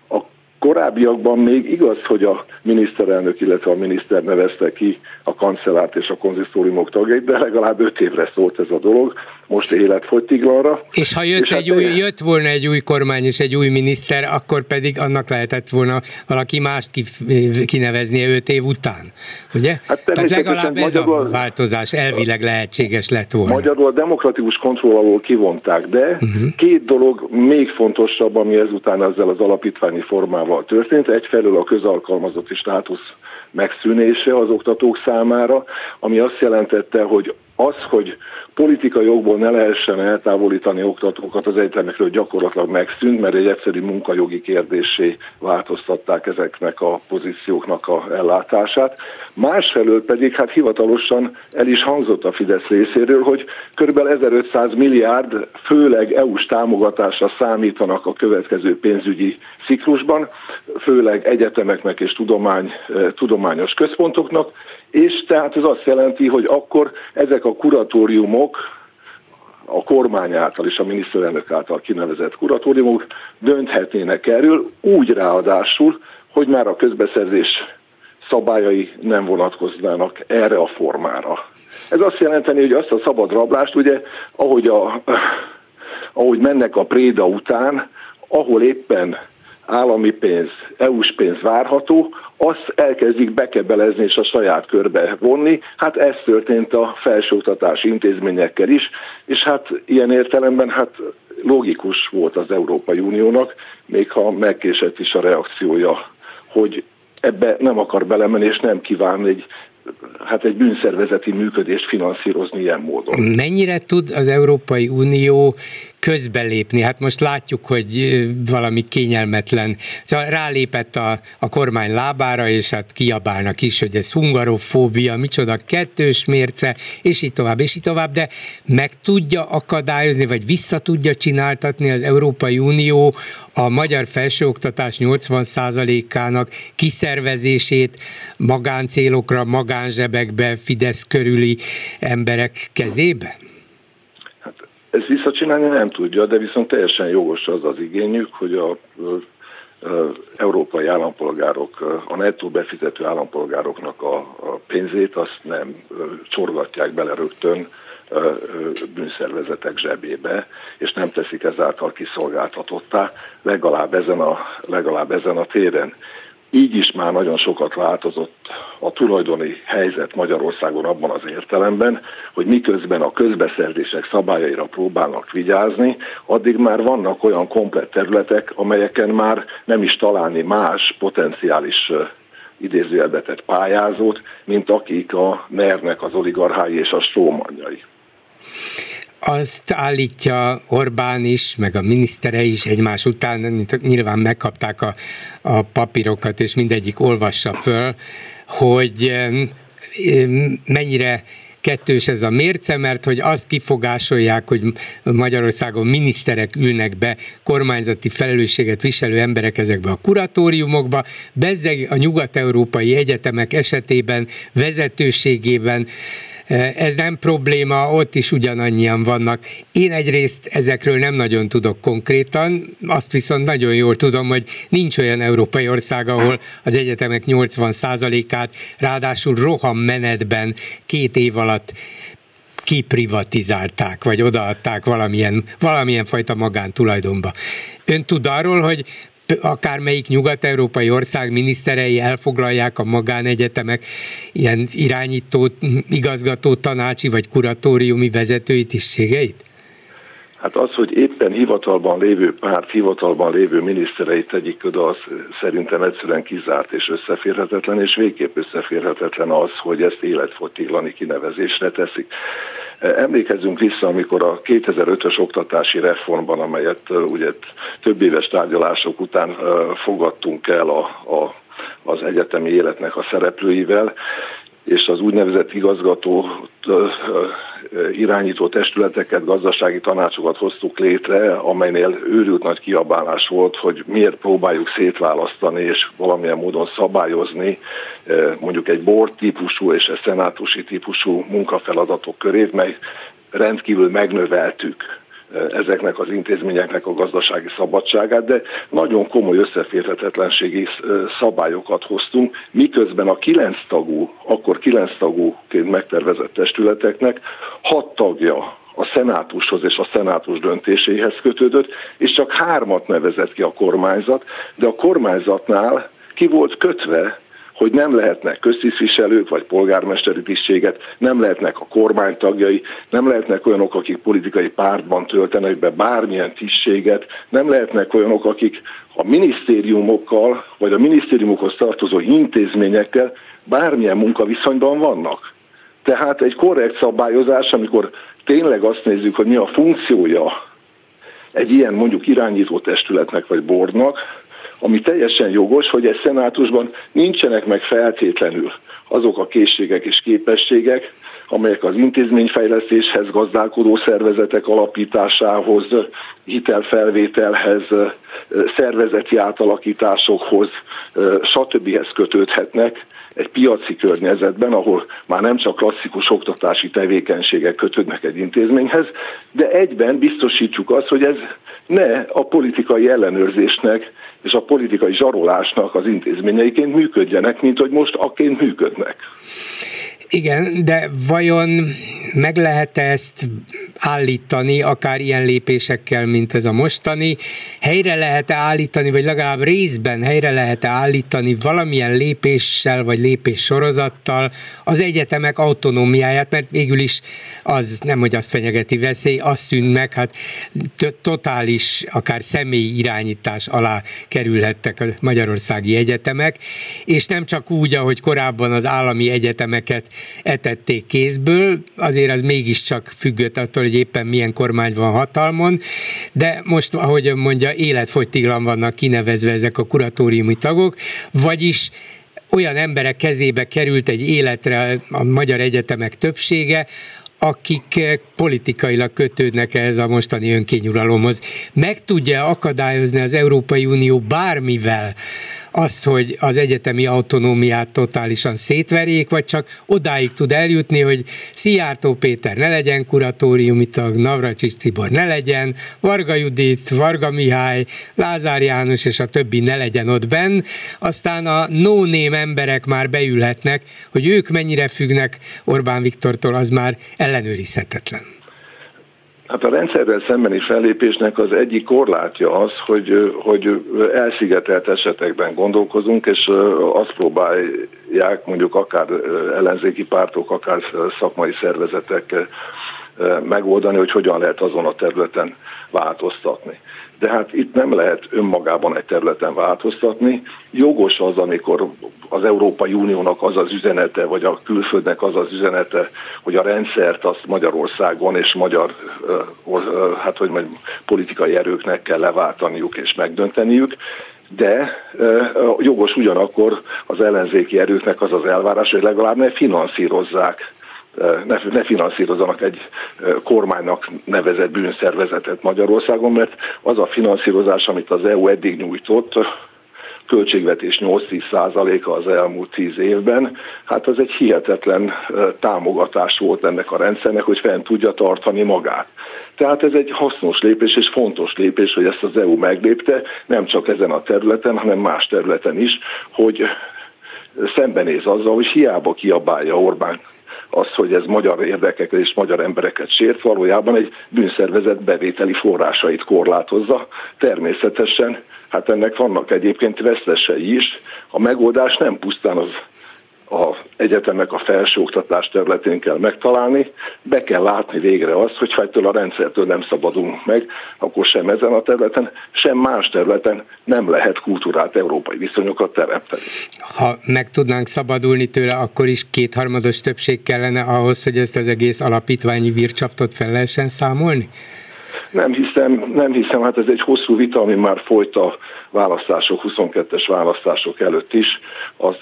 a Korábbiakban még igaz, hogy a miniszterelnök, illetve a miniszter nevezte ki a kancellárt és a konzisztóriumok tagjait, de legalább öt évre szólt ez a dolog, most életfogytiglanra. És ha jött, és egy hát új, jött volna egy új kormány és egy új miniszter, akkor pedig annak lehetett volna valaki mást kineveznie öt év után, ugye? Hát Tehát legalább ez magyarul, a változás elvileg lehetséges lett volna. Magyarul a demokratikus kontroll alól kivonták, de uh-huh. két dolog még fontosabb, ami ezután ezzel az alapítványi formával történt. Egyfelől a közalkalmazotti státusz megszűnése az oktatók számára, ami azt jelentette, hogy az, hogy politikai jogból ne lehessen eltávolítani oktatókat az egyetemekről gyakorlatilag megszűnt, mert egy egyszerű munkajogi kérdésé változtatták ezeknek a pozícióknak a ellátását. Másfelől pedig hát hivatalosan el is hangzott a Fidesz részéről, hogy kb. 1500 milliárd főleg EU-s támogatásra számítanak a következő pénzügyi ciklusban, főleg egyetemeknek és tudomány, eh, tudományos központoknak, és tehát ez azt jelenti, hogy akkor ezek a kuratóriumok, a kormány által és a miniszterelnök által kinevezett kuratóriumok dönthetnének erről, úgy ráadásul, hogy már a közbeszerzés szabályai nem vonatkoznának erre a formára. Ez azt jelenteni, hogy azt a szabad rablást, ugye, ahogy, a, ahogy mennek a préda után, ahol éppen állami pénz, EU-s pénz várható, azt elkezdik bekebelezni és a saját körbe vonni. Hát ez történt a felsőoktatási intézményekkel is, és hát ilyen értelemben hát logikus volt az Európai Uniónak, még ha megkésett is a reakciója, hogy ebbe nem akar belemenni, és nem kíván egy hát egy bűnszervezeti működést finanszírozni ilyen módon. Mennyire tud az Európai Unió közbelépni. Hát most látjuk, hogy valami kényelmetlen. Szóval rálépett a, a kormány lábára, és hát kiabálnak is, hogy ez hungarofóbia, micsoda kettős mérce, és így tovább, és így tovább, de meg tudja akadályozni, vagy vissza tudja csináltatni az Európai Unió a magyar felsőoktatás 80%-ának kiszervezését magáncélokra, magánzsebekbe, Fidesz körüli emberek kezébe? Ezt visszacsinálni nem tudja, de viszont teljesen jogos az az igényük, hogy a, európai állampolgárok, a nettó befizető állampolgároknak a pénzét azt nem csorgatják bele rögtön bűnszervezetek zsebébe, és nem teszik ezáltal kiszolgáltatottá, legalább ezen a, legalább ezen a téren. Így is már nagyon sokat változott a tulajdoni helyzet Magyarországon abban az értelemben, hogy miközben a közbeszerzések szabályaira próbálnak vigyázni, addig már vannak olyan komplett területek, amelyeken már nem is találni más potenciális idézőjelbetett pályázót, mint akik a NER-nek az oligarchái és a strómanjai azt állítja Orbán is, meg a minisztere is egymás után, nyilván megkapták a, a papírokat, és mindegyik olvassa föl, hogy mennyire kettős ez a mérce, mert hogy azt kifogásolják, hogy Magyarországon miniszterek ülnek be, kormányzati felelősséget viselő emberek ezekbe a kuratóriumokba, bezzeg a nyugat-európai egyetemek esetében vezetőségében ez nem probléma, ott is ugyanannyian vannak. Én egyrészt ezekről nem nagyon tudok konkrétan, azt viszont nagyon jól tudom, hogy nincs olyan európai ország, ahol az egyetemek 80%-át ráadásul roham menetben két év alatt kiprivatizálták, vagy odaadták valamilyen, valamilyen fajta magántulajdonba. Ön tud arról, hogy akármelyik nyugat-európai ország miniszterei elfoglalják a magánegyetemek ilyen irányító, igazgató, tanácsi vagy kuratóriumi vezetői tisztségeit? Hát az, hogy éppen hivatalban lévő párt, hivatalban lévő minisztereit tegyik oda, az szerintem egyszerűen kizárt és összeférhetetlen, és végképp összeférhetetlen az, hogy ezt életfogytiglani kinevezésre teszik. Emlékezzünk vissza, amikor a 2005-ös oktatási reformban, amelyet ugye több éves tárgyalások után fogadtunk el a, a, az egyetemi életnek a szereplőivel, és az úgynevezett igazgató irányító testületeket, gazdasági tanácsokat hoztuk létre, amelynél őrült nagy kiabálás volt, hogy miért próbáljuk szétválasztani és valamilyen módon szabályozni mondjuk egy bord típusú és egy szenátusi típusú munkafeladatok körét, mely rendkívül megnöveltük ezeknek az intézményeknek a gazdasági szabadságát, de nagyon komoly összeférhetetlenségi szabályokat hoztunk, miközben a kilenc tagú, akkor kilenc tagúként megtervezett testületeknek hat tagja a szenátushoz és a szenátus döntéséhez kötődött, és csak hármat nevezett ki a kormányzat, de a kormányzatnál ki volt kötve hogy nem lehetnek köztisztviselők vagy polgármesteri tisztséget, nem lehetnek a kormány tagjai, nem lehetnek olyanok, akik politikai pártban töltenek be bármilyen tisztséget, nem lehetnek olyanok, akik a minisztériumokkal vagy a minisztériumokhoz tartozó intézményekkel bármilyen munkaviszonyban vannak. Tehát egy korrekt szabályozás, amikor tényleg azt nézzük, hogy mi a funkciója egy ilyen mondjuk irányító testületnek vagy bordnak, ami teljesen jogos, hogy egy szenátusban nincsenek meg feltétlenül azok a készségek és képességek, amelyek az intézményfejlesztéshez, gazdálkodó szervezetek alapításához, hitelfelvételhez, szervezeti átalakításokhoz, stb. kötődhetnek egy piaci környezetben, ahol már nem csak klasszikus oktatási tevékenységek kötődnek egy intézményhez, de egyben biztosítjuk azt, hogy ez ne a politikai ellenőrzésnek és a politikai zsarolásnak az intézményeiként működjenek, mint hogy most akként működnek. Igen, de vajon meg lehet ezt állítani, akár ilyen lépésekkel, mint ez a mostani? Helyre lehet-e állítani, vagy legalább részben helyre lehet-e állítani valamilyen lépéssel, vagy lépés sorozattal az egyetemek autonómiáját, mert végül is az nem, hogy azt fenyegeti veszély, az szűnt meg, hát totális, akár személyi irányítás alá kerülhettek a magyarországi egyetemek, és nem csak úgy, ahogy korábban az állami egyetemeket etették kézből, azért az mégiscsak függött attól, hogy éppen milyen kormány van hatalmon, de most, ahogy mondja, életfogytiglan vannak kinevezve ezek a kuratóriumi tagok, vagyis olyan emberek kezébe került egy életre a magyar egyetemek többsége, akik politikailag kötődnek ehhez a mostani önkényuralomhoz. Meg tudja akadályozni az Európai Unió bármivel azt, hogy az egyetemi autonómiát totálisan szétverjék, vagy csak odáig tud eljutni, hogy Szijjártó Péter ne legyen kuratóriumi tag, Navracsics Tibor ne legyen, Varga Judit, Varga Mihály, Lázár János és a többi ne legyen ott benn, aztán a no emberek már beülhetnek, hogy ők mennyire függnek Orbán Viktortól, az már ellenőrizhetetlen. Hát a rendszerrel szembeni fellépésnek az egyik korlátja az, hogy, hogy elszigetelt esetekben gondolkozunk, és azt próbálják mondjuk akár ellenzéki pártok, akár szakmai szervezetek megoldani, hogy hogyan lehet azon a területen változtatni de hát itt nem lehet önmagában egy területen változtatni. Jogos az, amikor az Európai Uniónak az az üzenete, vagy a külföldnek az az üzenete, hogy a rendszert azt Magyarországon és magyar hát hogy mondjam, politikai erőknek kell leváltaniuk és megdönteniük, de jogos ugyanakkor az ellenzéki erőknek az az elvárás, hogy legalább ne finanszírozzák ne, ne finanszírozzanak egy kormánynak nevezett bűnszervezetet Magyarországon, mert az a finanszírozás, amit az EU eddig nyújtott, költségvetés 8-10 százaléka az elmúlt 10 évben, hát az egy hihetetlen támogatás volt ennek a rendszernek, hogy fent tudja tartani magát. Tehát ez egy hasznos lépés és fontos lépés, hogy ezt az EU meglépte, nem csak ezen a területen, hanem más területen is, hogy szembenéz azzal, hogy hiába kiabálja Orbán az, hogy ez magyar érdekeket és magyar embereket sért, valójában egy bűnszervezet bevételi forrásait korlátozza. Természetesen, hát ennek vannak egyébként vesztesei is. A megoldás nem pusztán az a egyetemek a felsőoktatás területén kell megtalálni, be kell látni végre azt, hogy ha ettől a rendszertől nem szabadulunk meg, akkor sem ezen a területen, sem más területen nem lehet kultúrát, európai viszonyokat teremteni. Ha meg tudnánk szabadulni tőle, akkor is kétharmados többség kellene ahhoz, hogy ezt az egész alapítványi vircsaptot fel lehessen számolni? Nem hiszem, nem hiszem, hát ez egy hosszú vita, ami már folyt a választások, 22-es választások előtt is. Az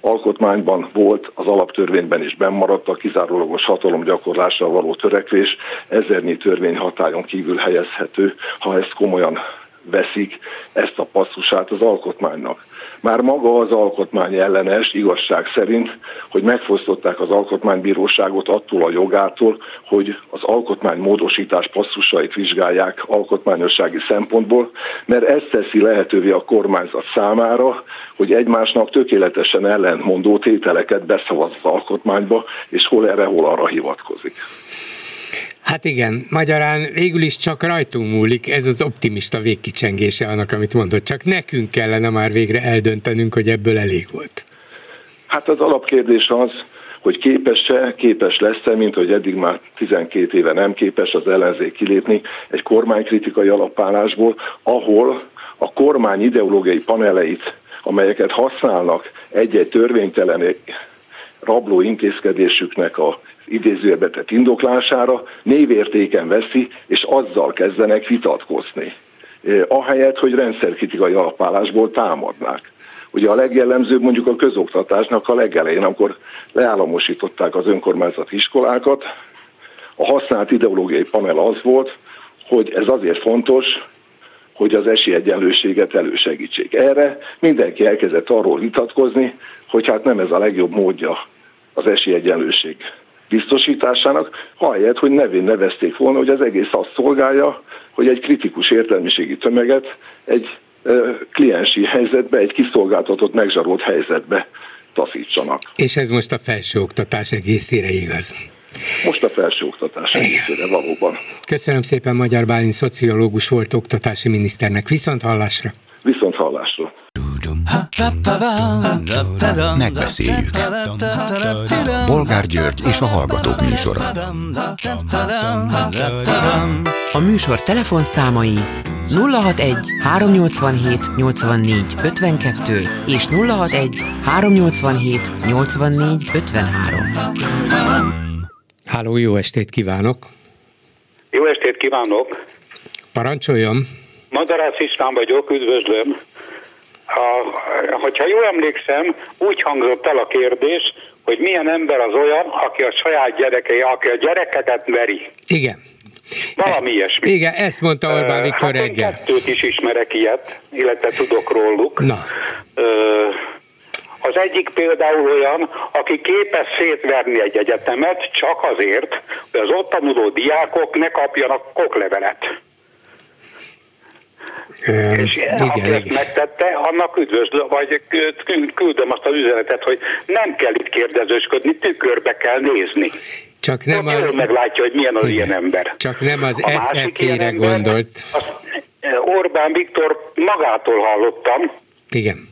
alkotmányban volt, az alaptörvényben is bennmaradt a kizárólagos hatalomgyakorlásra való törekvés, ezernyi törvény hatályon kívül helyezhető, ha ezt komolyan veszik ezt a passzusát az alkotmánynak. Már maga az alkotmány ellenes igazság szerint, hogy megfosztották az alkotmánybíróságot attól a jogától, hogy az alkotmány módosítás passzusait vizsgálják alkotmányossági szempontból, mert ez teszi lehetővé a kormányzat számára, hogy egymásnak tökéletesen ellentmondó tételeket beszavaz az alkotmányba, és hol erre, hol arra hivatkozik. Hát igen, magyarán végül is csak rajtunk múlik, ez az optimista végkicsengése annak, amit mondott. Csak nekünk kellene már végre eldöntenünk, hogy ebből elég volt. Hát az alapkérdés az, hogy képes-e, képes lesz-e, mint hogy eddig már 12 éve nem képes az ellenzék kilépni egy kormánykritikai alapállásból, ahol a kormány ideológiai paneleit, amelyeket használnak egy-egy törvénytelen rabló intézkedésüknek a idézőjelbetett indoklására névértéken veszi, és azzal kezdenek vitatkozni. Ahelyett, hogy rendszerkritikai alapállásból támadnák. Ugye a legjellemzőbb mondjuk a közoktatásnak a legelején, amikor leállamosították az önkormányzati iskolákat, a használt ideológiai panel az volt, hogy ez azért fontos, hogy az esélyegyenlőséget elősegítsék. Erre mindenki elkezdett arról vitatkozni, hogy hát nem ez a legjobb módja az esélyegyenlőség biztosításának, ahelyett, hogy nevén nevezték volna, hogy az egész azt szolgálja, hogy egy kritikus értelmiségi tömeget egy kliensi helyzetbe, egy kiszolgáltatott, megzsarolt helyzetbe taszítsanak. És ez most a felsőoktatás egészére igaz. Most a felsőoktatás egészére valóban. Köszönöm szépen Magyar Bálint, szociológus volt oktatási miniszternek. Viszont hallásra! Megbeszéljük. Bolgár György és a Hallgatók műsora. A műsor telefonszámai 061 387 84 52 és 061 387 84 53. Háló, jó estét kívánok! Jó estét kívánok! Parancsoljon! Madarász István vagyok, üdvözlöm! Ha, hogyha jól emlékszem, úgy hangzott el a kérdés, hogy milyen ember az olyan, aki a saját gyerekei, aki a gyerekeket veri. Igen. Valami ilyesmi. Igen, ezt mondta Orbán Viktor hát reggel. kettőt is ismerek ilyet, illetve tudok róluk. Na. Az egyik például olyan, aki képes szétverni egy egyetemet csak azért, hogy az ott tanuló diákok ne kapjanak koklevelet. Ö, És igen, aki ezt igen. megtette, annak üdvözlöm, vagy küldöm azt az üzenetet, hogy nem kell itt kérdezősködni, tükörbe kell nézni. Csak nem jól a, meglátja, hogy milyen az Igen. ilyen ember. Csak nem az SZF-ére gondolt. azt Orbán Viktor magától hallottam, Igen.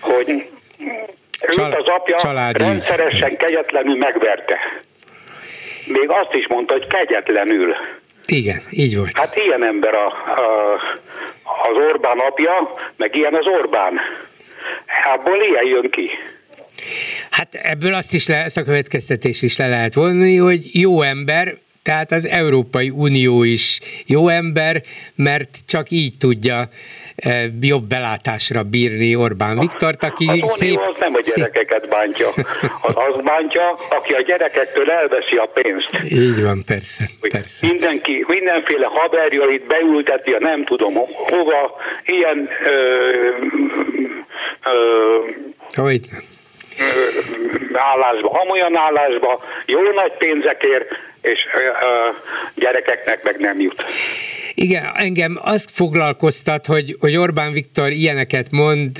hogy Csal- őt az apja családi ügy. rendszeresen kegyetlenül megverte. Még azt is mondta, hogy kegyetlenül. Igen, így volt. Hát ilyen ember a, a, az Orbán apja, meg ilyen az Orbán. Abból ilyen jön ki. Hát ebből azt is le, ezt a következtetés is le lehet vonni, hogy jó ember, tehát az Európai Unió is jó ember, mert csak így tudja jobb belátásra bírni Orbán Viktort, aki Unió szép, az nem a szép, gyerekeket bántja. Az bántja, aki a gyerekektől elveszi a pénzt. így van, persze, persze. Mindenki, mindenféle haverjait beülteti a nem tudom ho- hova, ilyen ö, ö, Hogy nem. állásba, amolyan állásba, jó nagy pénzekért, és ö, ö, gyerekeknek meg nem jut. Igen, engem azt foglalkoztat, hogy, hogy Orbán Viktor ilyeneket mond,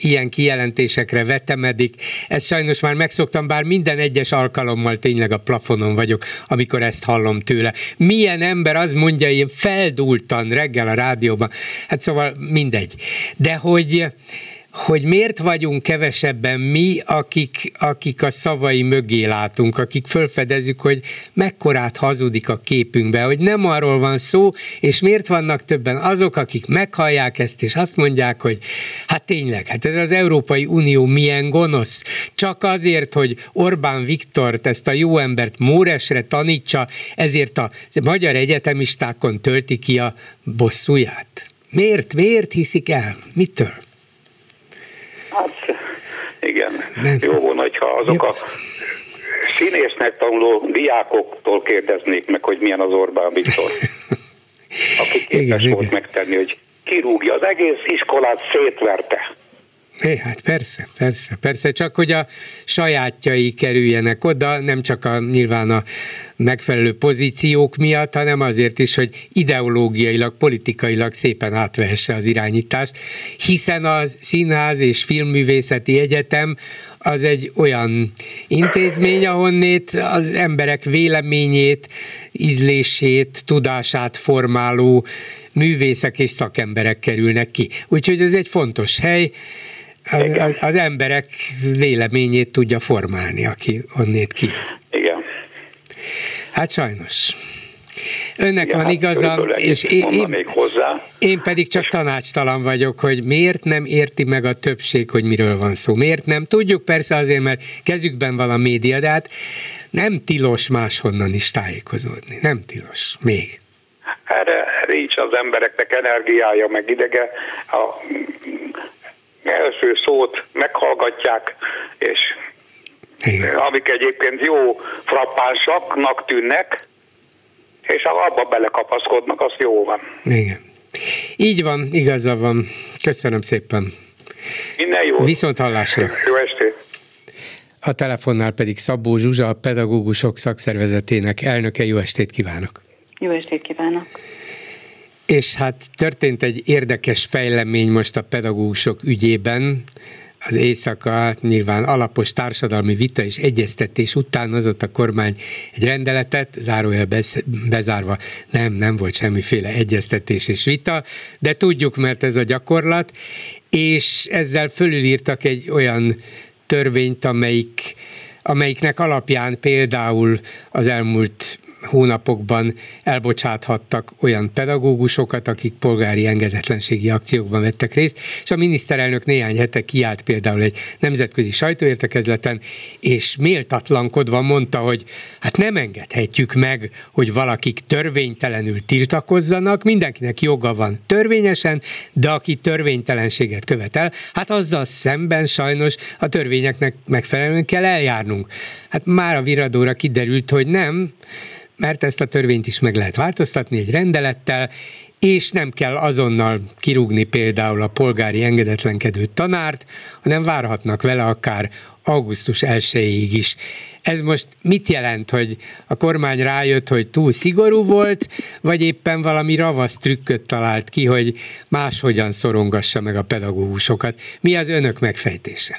ilyen kijelentésekre vetemedik. Ezt sajnos már megszoktam, bár minden egyes alkalommal tényleg a plafonon vagyok, amikor ezt hallom tőle. Milyen ember az mondja ilyen feldúltan reggel a rádióban, hát szóval mindegy. De hogy hogy miért vagyunk kevesebben mi, akik, akik a szavai mögé látunk, akik fölfedezzük, hogy mekkorát hazudik a képünkbe, hogy nem arról van szó, és miért vannak többen azok, akik meghallják ezt, és azt mondják, hogy hát tényleg, hát ez az Európai Unió milyen gonosz. Csak azért, hogy Orbán Viktort, ezt a jó embert Móresre tanítsa, ezért a magyar egyetemistákon tölti ki a bosszúját. Miért? Miért hiszik el? Mitől? Hát igen, Nem. jó volna, hogyha azok Jó. a színésznek tanuló diákoktól kérdeznék meg, hogy milyen az Orbán Viktor. Aki képes Igen, volt igen. megtenni, hogy kirúgja az egész iskolát, szétverte. É, hát persze, persze, persze, csak hogy a sajátjai kerüljenek oda, nem csak a nyilván a megfelelő pozíciók miatt, hanem azért is, hogy ideológiailag, politikailag szépen átvehesse az irányítást, hiszen a Színház és Filmművészeti Egyetem az egy olyan intézmény, ahonnét az emberek véleményét, ízlését, tudását formáló művészek és szakemberek kerülnek ki. Úgyhogy ez egy fontos hely, az, az, emberek véleményét tudja formálni, aki onnét ki. Igen. Hát sajnos. Önnek ja, van hát igaza, és én, én, hozzá. én pedig csak tanácstalan vagyok, hogy miért nem érti meg a többség, hogy miről van szó. Miért nem? Tudjuk persze azért, mert kezükben van a média, de hát nem tilos máshonnan is tájékozódni. Nem tilos. Még. Erre nincs az embereknek energiája, meg idege. A első szót meghallgatják, és igen. amik egyébként jó frappánsaknak tűnnek, és abba belekapaszkodnak, az jó van. Igen. Így van, igaza van. Köszönöm szépen. Minden jó. Viszont hallásra. Jó estét. A telefonnál pedig Szabó Zsuzsa, a pedagógusok szakszervezetének elnöke. Jó estét kívánok! Jó estét kívánok! És hát történt egy érdekes fejlemény most a pedagógusok ügyében. Az éjszaka nyilván alapos társadalmi vita és egyeztetés után hozott a kormány egy rendeletet, zárójel bezárva, nem, nem volt semmiféle egyeztetés és vita, de tudjuk, mert ez a gyakorlat, és ezzel fölülírtak egy olyan törvényt, amelyik amelyiknek alapján például az elmúlt hónapokban elbocsáthattak olyan pedagógusokat, akik polgári engedetlenségi akciókban vettek részt, és a miniszterelnök néhány hete kiállt például egy nemzetközi sajtóértekezleten, és méltatlankodva mondta, hogy hát nem engedhetjük meg, hogy valakik törvénytelenül tiltakozzanak, mindenkinek joga van törvényesen, de aki törvénytelenséget követel, hát azzal szemben sajnos a törvényeknek megfelelően kell eljárnunk. Hát már a viradóra kiderült, hogy nem, mert ezt a törvényt is meg lehet változtatni egy rendelettel, és nem kell azonnal kirúgni például a polgári engedetlenkedő tanárt, hanem várhatnak vele akár augusztus 1 is. Ez most mit jelent, hogy a kormány rájött, hogy túl szigorú volt, vagy éppen valami ravasz trükköt talált ki, hogy máshogyan szorongassa meg a pedagógusokat? Mi az önök megfejtése?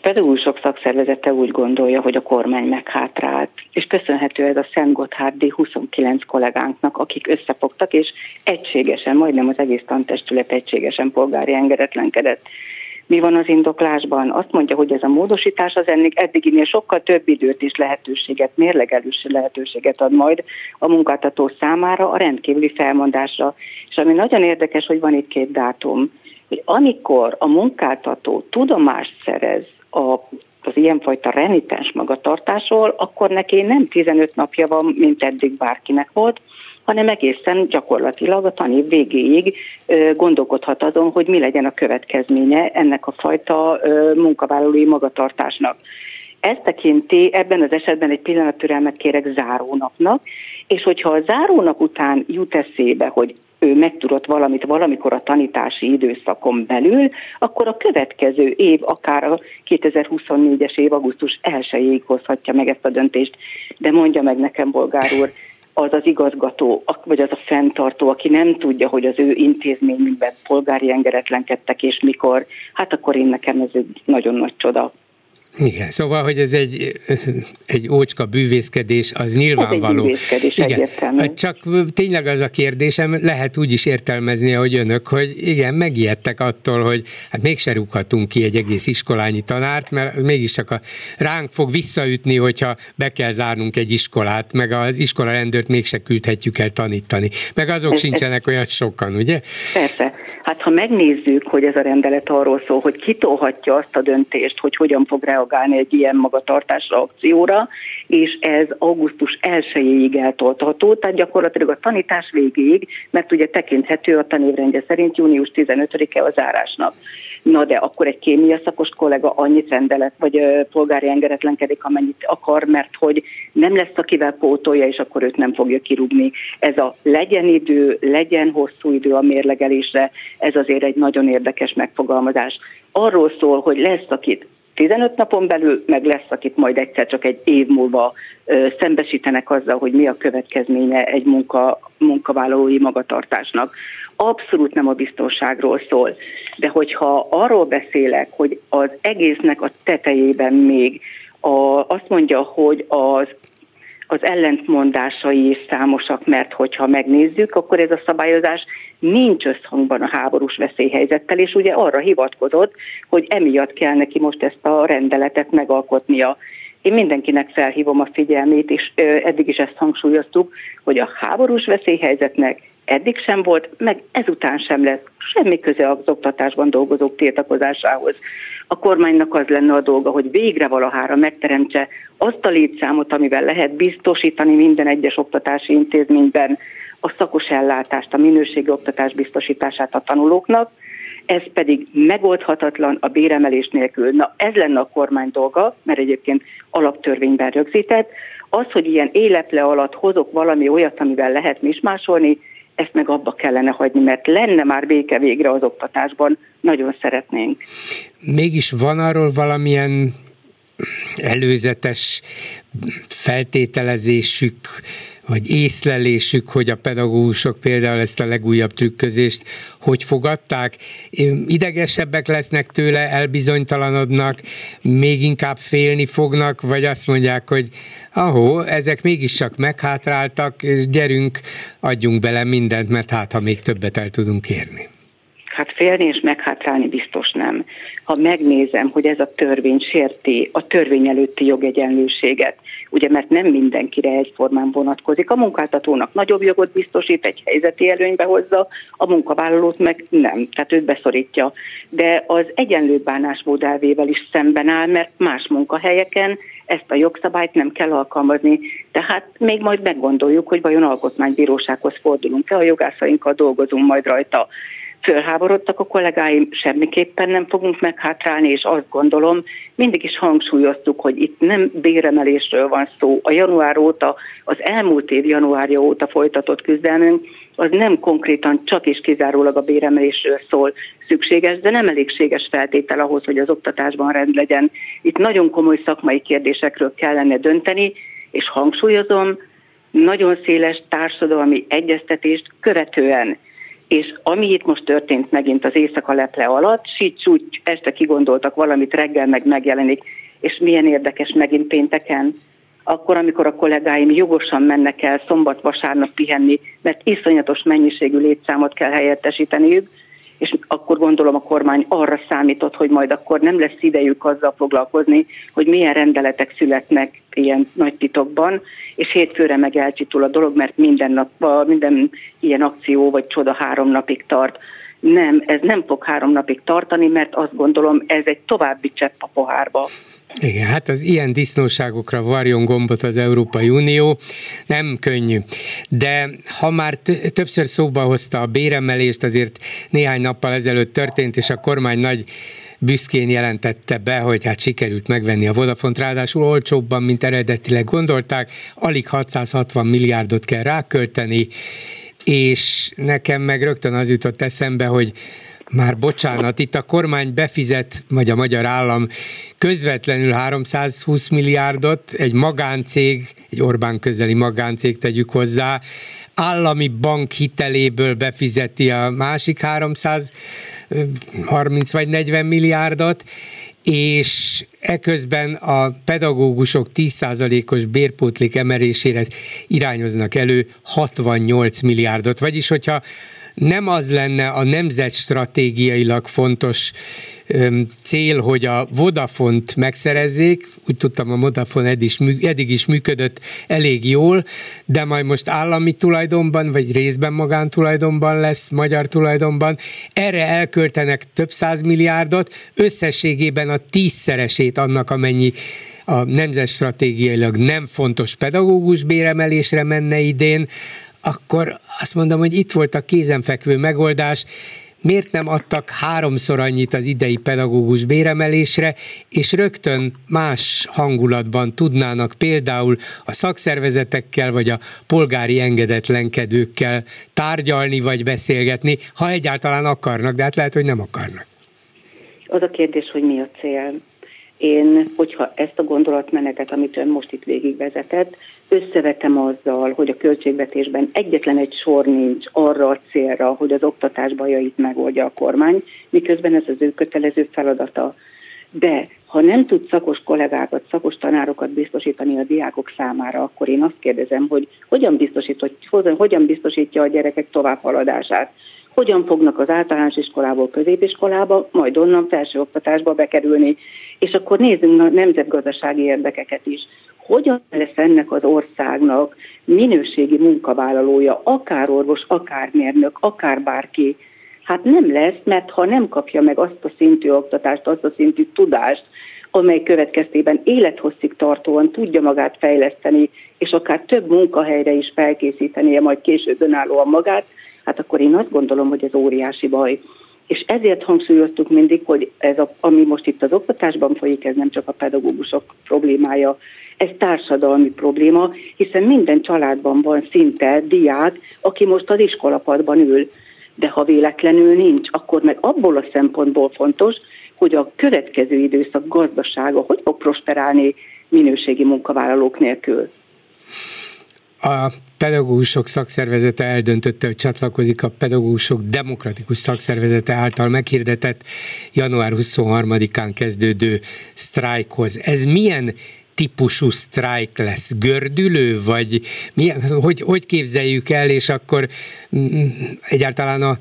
A pedagógusok szakszervezete úgy gondolja, hogy a kormány meghátrált, és köszönhető ez a Szent Gotthárdi 29 kollégánknak, akik összefogtak, és egységesen, majdnem az egész tantestület egységesen polgári engedetlenkedett. Mi van az indoklásban? Azt mondja, hogy ez a módosítás az ennek eddiginél sokkal több időt és lehetőséget, mérlegelős lehetőséget ad majd a munkáltató számára a rendkívüli felmondásra. És ami nagyon érdekes, hogy van itt két dátum hogy amikor a munkáltató tudomást szerez a az ilyenfajta renitens magatartásról, akkor neki nem 15 napja van, mint eddig bárkinek volt, hanem egészen gyakorlatilag a tanév végéig gondolkodhat azon, hogy mi legyen a következménye ennek a fajta munkavállalói magatartásnak. Ez tekinti ebben az esetben egy pillanat türelmet kérek zárónapnak, és hogyha a zárónap után jut eszébe, hogy ő megtudott valamit valamikor a tanítási időszakon belül, akkor a következő év, akár a 2024-es év augusztus 1-ig hozhatja meg ezt a döntést. De mondja meg nekem, bolgár úr, az az igazgató, vagy az a fenntartó, aki nem tudja, hogy az ő intézményükben polgári engedetlenkedtek, és mikor, hát akkor én nekem ez egy nagyon nagy csoda. Igen, szóval, hogy ez egy, egy ócska bűvészkedés, az nyilvánvaló. Ez egy bűvészkedés, igen. Egyértelmű. Csak tényleg az a kérdésem, lehet úgy is értelmezni, hogy önök, hogy igen, megijedtek attól, hogy hát mégse rúghatunk ki egy egész iskolányi tanárt, mert mégiscsak a, ránk fog visszaütni, hogyha be kell zárnunk egy iskolát, meg az iskola rendőrt mégse küldhetjük el tanítani. Meg azok ez, sincsenek olyan sokan, ugye? Persze. Hát ha megnézzük, hogy ez a rendelet arról szól, hogy kitolhatja azt a döntést, hogy hogyan fog reagálni reagálni egy ilyen magatartásra, akcióra, és ez augusztus 1-ig eltoltható, tehát gyakorlatilag a tanítás végéig, mert ugye tekinthető a tanévrendje szerint június 15-e a zárásnak. Na de akkor egy kémia szakos kollega annyit rendelet, vagy polgári engedetlenkedik, amennyit akar, mert hogy nem lesz, akivel pótolja, és akkor őt nem fogja kirúgni. Ez a legyen idő, legyen hosszú idő a mérlegelésre, ez azért egy nagyon érdekes megfogalmazás. Arról szól, hogy lesz, akit 15 napon belül, meg lesz, akit majd egyszer csak egy év múlva szembesítenek azzal, hogy mi a következménye egy munka, munkavállalói magatartásnak. Abszolút nem a biztonságról szól, de hogyha arról beszélek, hogy az egésznek a tetejében még a, azt mondja, hogy az az ellentmondásai is számosak, mert hogyha megnézzük, akkor ez a szabályozás nincs összhangban a háborús veszélyhelyzettel, és ugye arra hivatkozott, hogy emiatt kell neki most ezt a rendeletet megalkotnia. én mindenkinek felhívom a figyelmét, és eddig is ezt hangsúlyoztuk, hogy a háborús veszélyhelyzetnek eddig sem volt, meg ezután sem lesz semmi köze az oktatásban dolgozók tiltakozásához. A kormánynak az lenne a dolga, hogy végre valahára megteremtse azt a létszámot, amivel lehet biztosítani minden egyes oktatási intézményben a szakos ellátást, a minőségi oktatás biztosítását a tanulóknak, ez pedig megoldhatatlan a béremelés nélkül. Na ez lenne a kormány dolga, mert egyébként alaptörvényben rögzített. Az, hogy ilyen éleple alatt hozok valami olyat, amivel lehet mismásolni, ezt meg abba kellene hagyni, mert lenne már béke végre az oktatásban, nagyon szeretnénk. Mégis van arról valamilyen előzetes feltételezésük, vagy észlelésük, hogy a pedagógusok például ezt a legújabb trükközést hogy fogadták? Idegesebbek lesznek tőle, elbizonytalanodnak, még inkább félni fognak, vagy azt mondják, hogy ahó, ezek mégiscsak meghátráltak, és gyerünk, adjunk bele mindent, mert hát ha még többet el tudunk érni. Hát félni és meghátrálni biztos nem. Ha megnézem, hogy ez a törvény sérti a törvény előtti jogegyenlőséget, ugye mert nem mindenkire egyformán vonatkozik. A munkáltatónak nagyobb jogot biztosít, egy helyzeti előnybe hozza, a munkavállalót meg nem, tehát őt beszorítja. De az egyenlő bánásmód elvével is szemben áll, mert más munkahelyeken ezt a jogszabályt nem kell alkalmazni. Tehát még majd meggondoljuk, hogy vajon alkotmánybírósághoz fordulunk-e, a jogászainkkal dolgozunk majd rajta fölháborodtak a kollégáim, semmiképpen nem fogunk meghátrálni, és azt gondolom, mindig is hangsúlyoztuk, hogy itt nem béremelésről van szó. A január óta, az elmúlt év januárja óta folytatott küzdelmünk, az nem konkrétan csak és kizárólag a béremelésről szól szükséges, de nem elégséges feltétel ahhoz, hogy az oktatásban rend legyen. Itt nagyon komoly szakmai kérdésekről kellene dönteni, és hangsúlyozom, nagyon széles társadalmi egyeztetést követően és ami itt most történt megint az éjszaka leple alatt, síts úgy este kigondoltak valamit, reggel meg megjelenik, és milyen érdekes megint pénteken, akkor, amikor a kollégáim jogosan mennek el szombat-vasárnap pihenni, mert iszonyatos mennyiségű létszámot kell helyettesíteniük, és akkor gondolom a kormány arra számított, hogy majd akkor nem lesz idejük azzal foglalkozni, hogy milyen rendeletek születnek ilyen nagy titokban, és hétfőre meg elcsitul a dolog, mert minden, nap, minden ilyen akció vagy csoda három napig tart. Nem, ez nem fog három napig tartani, mert azt gondolom, ez egy további csepp a pohárba. Igen, hát az ilyen disznóságokra varjon gombot az Európai Unió, nem könnyű. De ha már többször szóba hozta a béremelést, azért néhány nappal ezelőtt történt, és a kormány nagy büszkén jelentette be, hogy hát sikerült megvenni a Vodafont, ráadásul olcsóbban, mint eredetileg gondolták, alig 660 milliárdot kell rákölteni, és nekem meg rögtön az jutott eszembe, hogy már bocsánat, itt a kormány befizet, vagy a magyar állam közvetlenül 320 milliárdot, egy magáncég, egy Orbán közeli magáncég tegyük hozzá, állami bank hiteléből befizeti a másik 330 vagy 40 milliárdot, és eközben a pedagógusok 10%-os bérpótlik emelésére irányoznak elő 68 milliárdot. Vagyis, hogyha nem az lenne a nemzet stratégiailag fontos cél, hogy a Vodafont megszerezzék, úgy tudtam, a Vodafone eddig is, eddig is működött elég jól, de majd most állami tulajdonban, vagy részben magántulajdonban lesz, magyar tulajdonban, erre elköltenek több száz milliárdot, összességében a tízszeresét annak, amennyi a nemzetstratégiailag nem fontos pedagógus béremelésre menne idén, akkor azt mondom, hogy itt volt a kézenfekvő megoldás, miért nem adtak háromszor annyit az idei pedagógus béremelésre, és rögtön más hangulatban tudnának például a szakszervezetekkel vagy a polgári engedetlenkedőkkel tárgyalni vagy beszélgetni, ha egyáltalán akarnak, de hát lehet, hogy nem akarnak. Az a kérdés, hogy mi a cél. Én, hogyha ezt a gondolatmenetet, amit ön most itt végigvezetett, összevetem azzal, hogy a költségvetésben egyetlen egy sor nincs arra a célra, hogy az oktatás bajait megoldja a kormány, miközben ez az ő kötelező feladata. De ha nem tud szakos kollégákat, szakos tanárokat biztosítani a diákok számára, akkor én azt kérdezem, hogy hogyan, biztosít, hogy hogyan biztosítja a gyerekek továbbhaladását hogyan fognak az általános iskolából középiskolába, majd onnan felsőoktatásba bekerülni. És akkor nézzünk a nemzetgazdasági érdekeket is. Hogyan lesz ennek az országnak minőségi munkavállalója, akár orvos, akár mérnök, akár bárki, Hát nem lesz, mert ha nem kapja meg azt a szintű oktatást, azt a szintű tudást, amely következtében élethosszig tartóan tudja magát fejleszteni, és akár több munkahelyre is felkészítenie majd később önállóan magát, hát akkor én azt gondolom, hogy ez óriási baj. És ezért hangsúlyoztuk mindig, hogy ez, a, ami most itt az oktatásban folyik, ez nem csak a pedagógusok problémája, ez társadalmi probléma, hiszen minden családban van szinte diák, aki most az iskolapadban ül de ha véletlenül nincs, akkor meg abból a szempontból fontos, hogy a következő időszak gazdasága hogy fog prosperálni minőségi munkavállalók nélkül. A pedagógusok szakszervezete eldöntötte, hogy csatlakozik a pedagógusok demokratikus szakszervezete által meghirdetett január 23-án kezdődő sztrájkhoz. Ez milyen típusú sztrájk lesz? Gördülő, vagy mi, hogy, hogy képzeljük el, és akkor mm, egyáltalán a,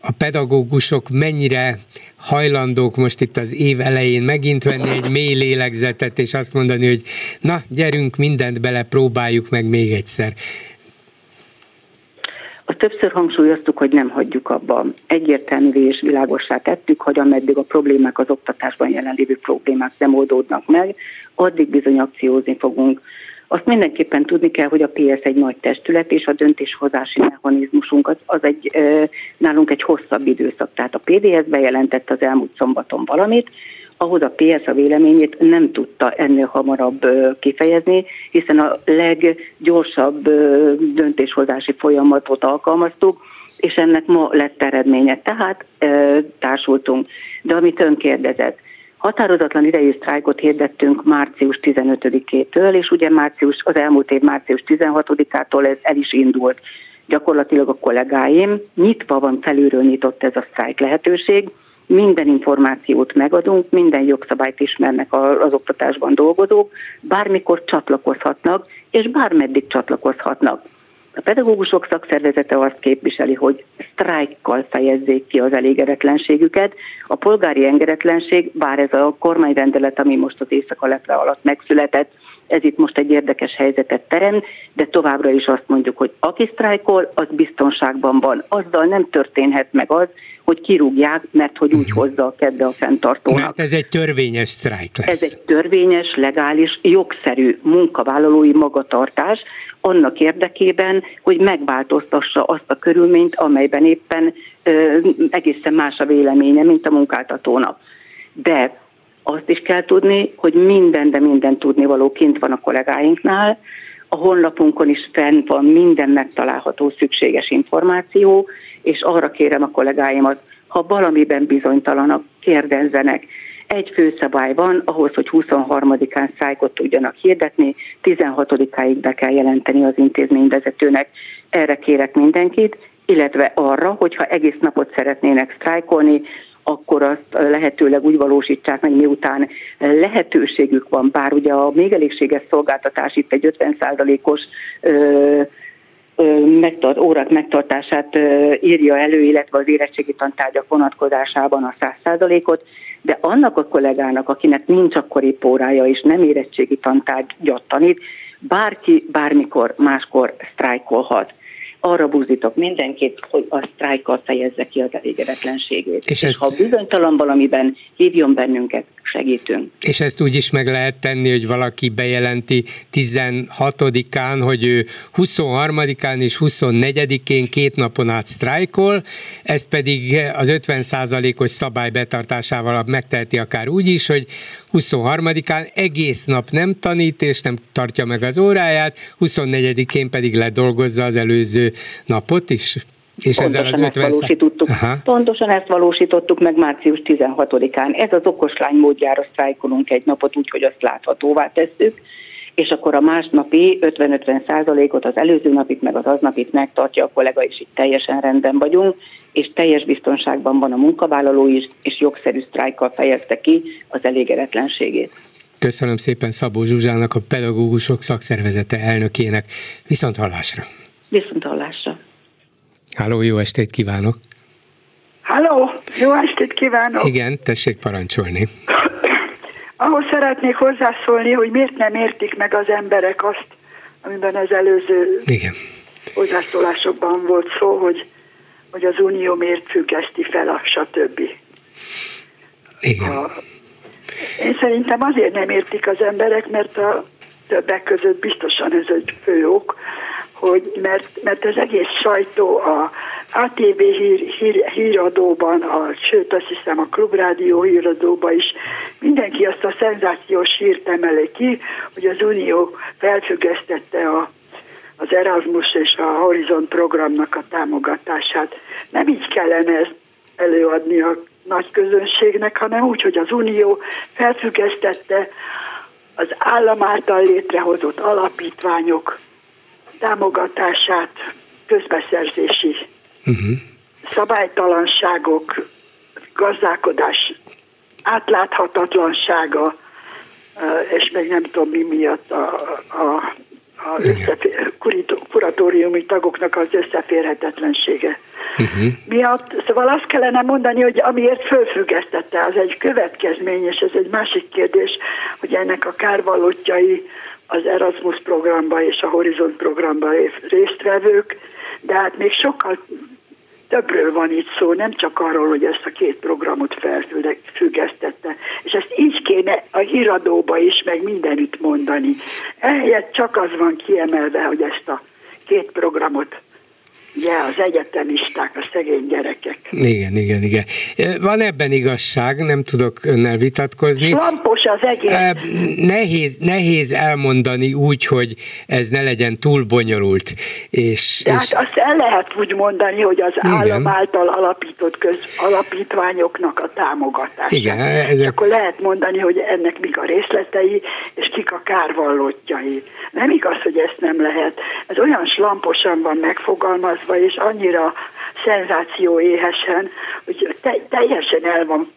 a pedagógusok mennyire hajlandók most itt az év elején megint venni egy mély lélegzetet, és azt mondani, hogy na, gyerünk, mindent bele, próbáljuk meg még egyszer. A többször hangsúlyoztuk, hogy nem hagyjuk abba. Egyértelmű és világosá tettük, hogy ameddig a problémák az oktatásban jelenlévő problémák nem oldódnak meg, addig bizony akciózni fogunk. Azt mindenképpen tudni kell, hogy a PS egy nagy testület, és a döntéshozási mechanizmusunk az, az egy, nálunk egy hosszabb időszak. Tehát a PDS bejelentett az elmúlt szombaton valamit, ahhoz a PS a véleményét nem tudta ennél hamarabb kifejezni, hiszen a leggyorsabb döntéshozási folyamatot alkalmaztuk, és ennek ma lett eredménye. Tehát társultunk. De amit ön kérdezett, Határozatlan idejű sztrájkot hirdettünk március 15-től, és ugye március, az elmúlt év március 16-ától ez el is indult. Gyakorlatilag a kollégáim nyitva van felülről nyitott ez a sztrájk lehetőség, minden információt megadunk, minden jogszabályt ismernek az oktatásban dolgozók, bármikor csatlakozhatnak, és bármeddig csatlakozhatnak. A pedagógusok szakszervezete azt képviseli, hogy sztrájkkal fejezzék ki az elégedetlenségüket. A polgári engedetlenség, bár ez a kormányrendelet, ami most az éjszaka lepre alatt megszületett, ez itt most egy érdekes helyzetet terem, de továbbra is azt mondjuk, hogy aki sztrájkol, az biztonságban van. Azzal nem történhet meg az, hogy kirúgják, mert hogy úgy mhm. hozza a kedve a fenntartónak. Mert ez egy törvényes sztrájk lesz. Ez egy törvényes, legális, jogszerű munkavállalói magatartás, annak érdekében, hogy megváltoztassa azt a körülményt, amelyben éppen ö, egészen más a véleménye, mint a munkáltatónak. De azt is kell tudni, hogy minden, de minden tudnivaló kint van a kollégáinknál, a honlapunkon is fenn van minden megtalálható szükséges információ, és arra kérem a kollégáimat, ha valamiben bizonytalanak, kérdezzenek. Egy főszabály van, ahhoz, hogy 23-án szájkot tudjanak hirdetni, 16-áig be kell jelenteni az intézményvezetőnek. Erre kérek mindenkit, illetve arra, hogyha egész napot szeretnének sztrájkolni, akkor azt lehetőleg úgy valósítsák meg, miután lehetőségük van, bár ugye a még elégséges szolgáltatás itt egy 50%-os megtart, órák megtartását írja elő, illetve az érettségi tantárgyak vonatkozásában a 100%-ot, de annak a kollégának, akinek nincs akkor épp órája és nem érettségi tantárgyat tanít, bárki bármikor máskor sztrájkolhat arra buzdítok mindenkit, hogy a sztrájkkal fejezze ki az elégedetlenségét. És, és ha bizonytalan valamiben hívjon bennünket, segítünk. És ezt úgy is meg lehet tenni, hogy valaki bejelenti 16-án, hogy ő 23-án és 24-én két napon át sztrájkol, ezt pedig az 50%-os szabály betartásával megteheti akár úgy is, hogy 23-án egész nap nem tanít és nem tartja meg az óráját, 24-én pedig ledolgozza az előző napot is. És Pontosan ezzel az 50 ezt valósítottuk. Aha. Pontosan ezt valósítottuk meg március 16-án. Ez az okoslány módjára sztrájkolunk egy napot úgy, hogy azt láthatóvá tesszük, és akkor a másnapi 50-50 százalékot az előző napit, meg az aznapit megtartja a kollega, és itt teljesen rendben vagyunk, és teljes biztonságban van a munkavállaló is, és jogszerű sztrájkkal fejezte ki az elégedetlenségét. Köszönöm szépen Szabó Zsuzsának, a pedagógusok szakszervezete elnökének. Viszont hallásra! Viszont hallásra! Háló, jó estét kívánok! Halló, jó estét kívánok! Igen, tessék parancsolni. Ahhoz szeretnék hozzászólni, hogy miért nem értik meg az emberek azt, amiben az előző Igen. hozzászólásokban volt szó, hogy, hogy az Unió miért függeszti fel a stb. Igen. A, én szerintem azért nem értik az emberek, mert a többek között biztosan ez egy fő ok, hogy mert, mert az egész sajtó a ATV hír, hír, híradóban, a, sőt azt hiszem a Klubrádió híradóban is mindenki azt a szenzációs hírt emeli ki, hogy az Unió felfüggesztette a, az Erasmus és a Horizon programnak a támogatását. Nem így kellene ezt előadni a nagy közönségnek, hanem úgy, hogy az Unió felfüggesztette az állam által létrehozott alapítványok támogatását, közbeszerzési uh-huh. szabálytalanságok, gazdálkodás átláthatatlansága, és még nem tudom mi miatt a, a, a összefér, kuratóriumi tagoknak az összeférhetetlensége uh-huh. miatt. Szóval azt kellene mondani, hogy amiért fölfüggesztette, az egy következmény, és ez egy másik kérdés, hogy ennek a kárvalótjai az Erasmus programba és a Horizont programba résztvevők, de hát még sokkal többről van itt szó, nem csak arról, hogy ezt a két programot felfüggesztette. És ezt így kéne a híradóba is, meg mindenütt mondani. Ehelyett csak az van kiemelve, hogy ezt a két programot ugye az egyetemisták, a szegény gyerekek. Igen, igen, igen. Van ebben igazság, nem tudok önnel vitatkozni. Lampos az egész. Nehéz, nehéz elmondani úgy, hogy ez ne legyen túl bonyolult. És, De és... hát azt el lehet úgy mondani, hogy az igen. állam által alapított köz, alapítványoknak a támogatása. Igen, ezek... akkor lehet mondani, hogy ennek mik a részletei, és kik a kárvallottjai. Nem igaz, hogy ezt nem lehet. Ez olyan slamposan van megfogalmazva, megfogalmazva, és annyira szenzáció éhesen, hogy te, teljesen el van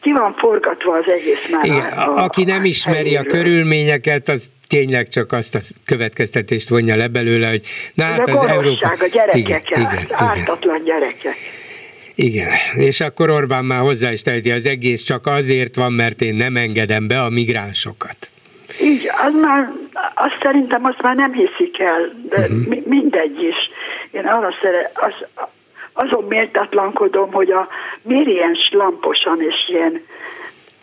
ki van forgatva az egész már. Igen, a, aki nem ismeri a, a körülményeket, az tényleg csak azt a következtetést vonja le belőle, hogy na hát az Európa... a gyerekek, igen, igen, ártatlan igen. gyerekek. Igen, és akkor Orbán már hozzá is teheti, az egész csak azért van, mert én nem engedem be a migránsokat. Így, az már, azt szerintem azt már nem hiszik el, de uh-huh. mindegy is. Én arra szere, az, azon méltatlankodom, hogy a miért ilyen slamposan és ilyen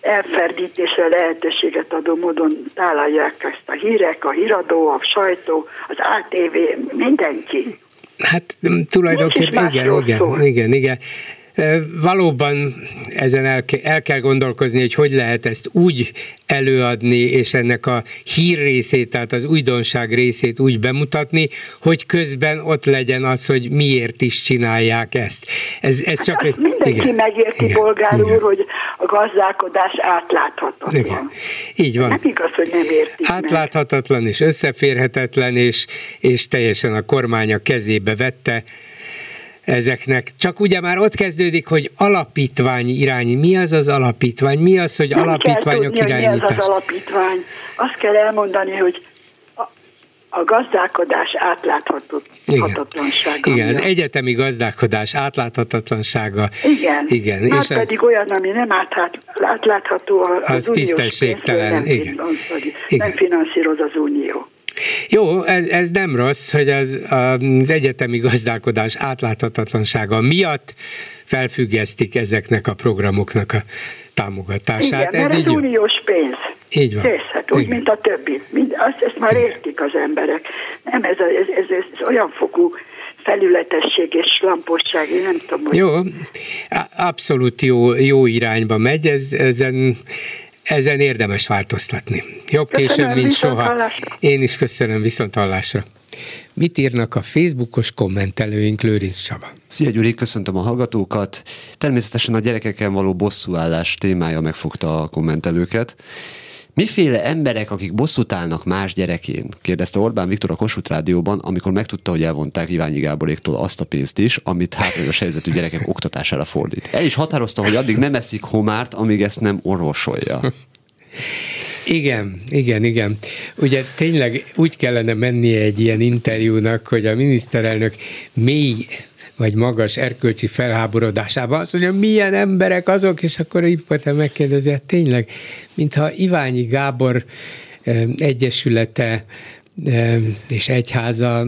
elferdítésre lehetőséget adó módon tálalják ezt a hírek, a híradó, a sajtó, az ATV, mindenki. Hát tulajdonképpen igen, igen, igen, igen. Valóban ezen el, el kell gondolkozni, hogy hogy lehet ezt úgy előadni, és ennek a hír részét, tehát az újdonság részét úgy bemutatni, hogy közben ott legyen az, hogy miért is csinálják ezt. Ez, ez csak egy, mindenki igen, megérti, igen, bolgár igen. úr, hogy a gazdálkodás átláthatatlan. Igen. Így van. Nem igaz, hogy nem értik Átláthatatlan meg. és összeférhetetlen, és, és teljesen a kormány a kezébe vette, ezeknek. Csak ugye már ott kezdődik, hogy alapítvány irány. Mi az az alapítvány? Mi az, hogy Nem alapítványok kell tudni, irányítás? Mi az az alapítvány? Azt kell elmondani, hogy a gazdálkodás átláthatatlansága. Igen, az egyetemi gazdálkodás átláthatatlansága. Igen, igen már és pedig az, olyan, ami nem átlátható az, az tisztességtelen. Nem, igen. igen. nem finanszíroz az unió. Jó, ez, ez nem rossz, hogy az, az egyetemi gazdálkodás átláthatatlansága miatt felfüggesztik ezeknek a programoknak a támogatását. Igen, ez mert ez uniós pénz. Így van. Készhet, úgy, Igen. mint a többi. Mind, azt, ezt már Igen. értik az emberek. Nem, ez, ez, ez, ez olyan fokú felületesség és lamposság, én nem tudom, hogy... Jó, abszolút jó, jó irányba megy, ez, ezen ezen érdemes változtatni. Jobb később, mint soha. Hallásra. Én is köszönöm, viszont hallásra. Mit írnak a Facebookos kommentelőink, Lőrinc Csaba? Szia Gyuri, köszöntöm a hallgatókat. Természetesen a gyerekeken való bosszúállás témája megfogta a kommentelőket. Miféle emberek, akik bosszút állnak más gyerekén? kérdezte Orbán Viktor a Kossuth Rádióban, amikor megtudta, hogy elvonták Iványi Gáboréktól azt a pénzt is, amit hátrányos helyzetű gyerekek oktatására fordít. El is határozta, hogy addig nem eszik homárt, amíg ezt nem orvosolja. Igen, igen, igen. Ugye tényleg úgy kellene mennie egy ilyen interjúnak, hogy a miniszterelnök mély vagy magas erkölcsi felháborodásában azt mondja, milyen emberek azok, és akkor a megkérdezi, hát tényleg, mintha Iványi Gábor egyesülete és egyháza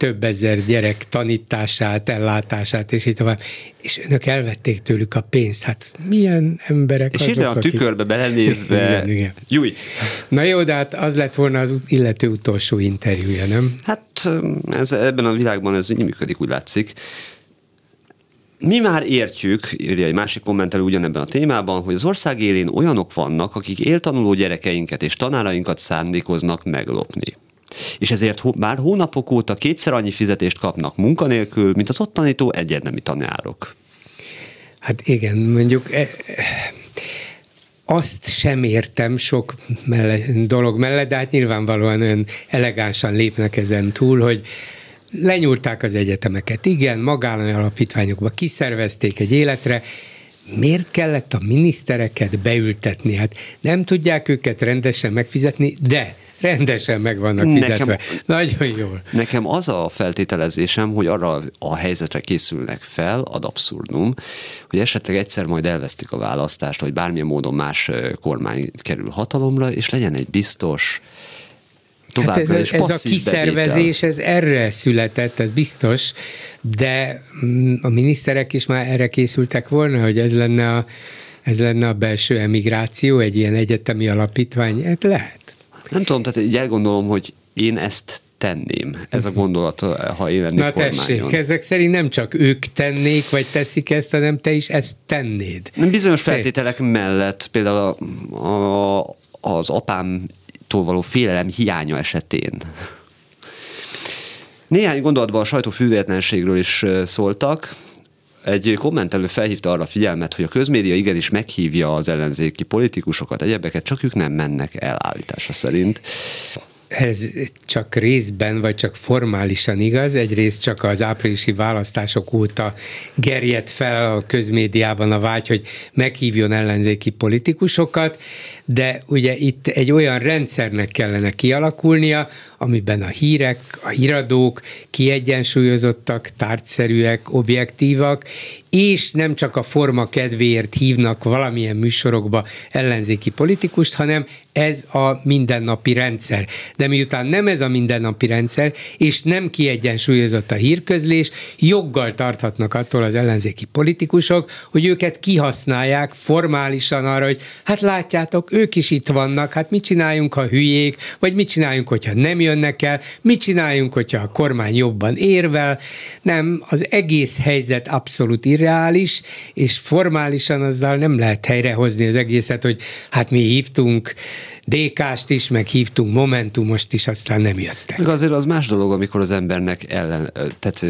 több ezer gyerek tanítását, ellátását, és így tovább. És önök elvették tőlük a pénzt. Hát milyen emberek és azok, ide a tükörbe akik... belenézve. igen, igen. Júj. Na jó, de hát az lett volna az illető utolsó interjúja, nem? Hát ez, ebben a világban ez így működik, úgy látszik. Mi már értjük, írja egy másik kommentelő ugyanebben a témában, hogy az ország élén olyanok vannak, akik éltanuló gyerekeinket és tanárainkat szándékoznak meglopni és ezért már hónapok óta kétszer annyi fizetést kapnak munkanélkül, mint az ott tanító egyetemi tanárok. Hát igen, mondjuk e, azt sem értem sok mellett, dolog mellett, de hát nyilvánvalóan olyan elegánsan lépnek ezen túl, hogy lenyúlták az egyetemeket, igen, magállami alapítványokba kiszervezték egy életre, miért kellett a minisztereket beültetni? Hát nem tudják őket rendesen megfizetni, de rendesen meg vannak fizetve. Nekem, Nagyon jól. Nekem az a feltételezésem, hogy arra a helyzetre készülnek fel, ad abszurdum, hogy esetleg egyszer majd elvesztik a választást, vagy bármilyen módon más kormány kerül hatalomra, és legyen egy biztos, továbbra hát ez, ez a kiszervezés, bevétel. ez erre született, ez biztos, de mm, a miniszterek is már erre készültek volna, hogy ez lenne a, ez lenne a belső emigráció, egy ilyen egyetemi alapítvány, hát lehet. Nem tudom, tehát így elgondolom, hogy én ezt tenném. Ez a gondolat, ha én lennék Na kormányon. tessék, ezek szerint nem csak ők tennék, vagy teszik ezt, hanem te is ezt tennéd. Nem bizonyos Szép. feltételek mellett, például a, a, az apámtól való félelem hiánya esetén. Néhány gondolatban a sajtó is szóltak. Egy kommentelő felhívta arra a figyelmet, hogy a közmédia igenis meghívja az ellenzéki politikusokat, egyebeket, csak ők nem mennek el állítása szerint. Ez csak részben, vagy csak formálisan igaz, egyrészt csak az áprilisi választások óta gerjedt fel a közmédiában a vágy, hogy meghívjon ellenzéki politikusokat, de ugye itt egy olyan rendszernek kellene kialakulnia, amiben a hírek, a híradók kiegyensúlyozottak, tárgyszerűek, objektívak, és nem csak a forma kedvéért hívnak valamilyen műsorokba ellenzéki politikust, hanem ez a mindennapi rendszer. De miután nem ez a mindennapi rendszer, és nem kiegyensúlyozott a hírközlés, joggal tarthatnak attól az ellenzéki politikusok, hogy őket kihasználják formálisan arra, hogy hát látjátok, ők is itt vannak, hát mit csináljunk, ha hülyék, vagy mit csináljunk, hogyha nem jönnek el, mit csináljunk, hogyha a kormány jobban érvel. Nem, az egész helyzet abszolút irreális, és formálisan azzal nem lehet helyrehozni az egészet, hogy hát mi hívtunk DK-st is, meg hívtunk Momentumost is, aztán nem jöttek. Meg azért az más dolog, amikor az embernek ellen, tehát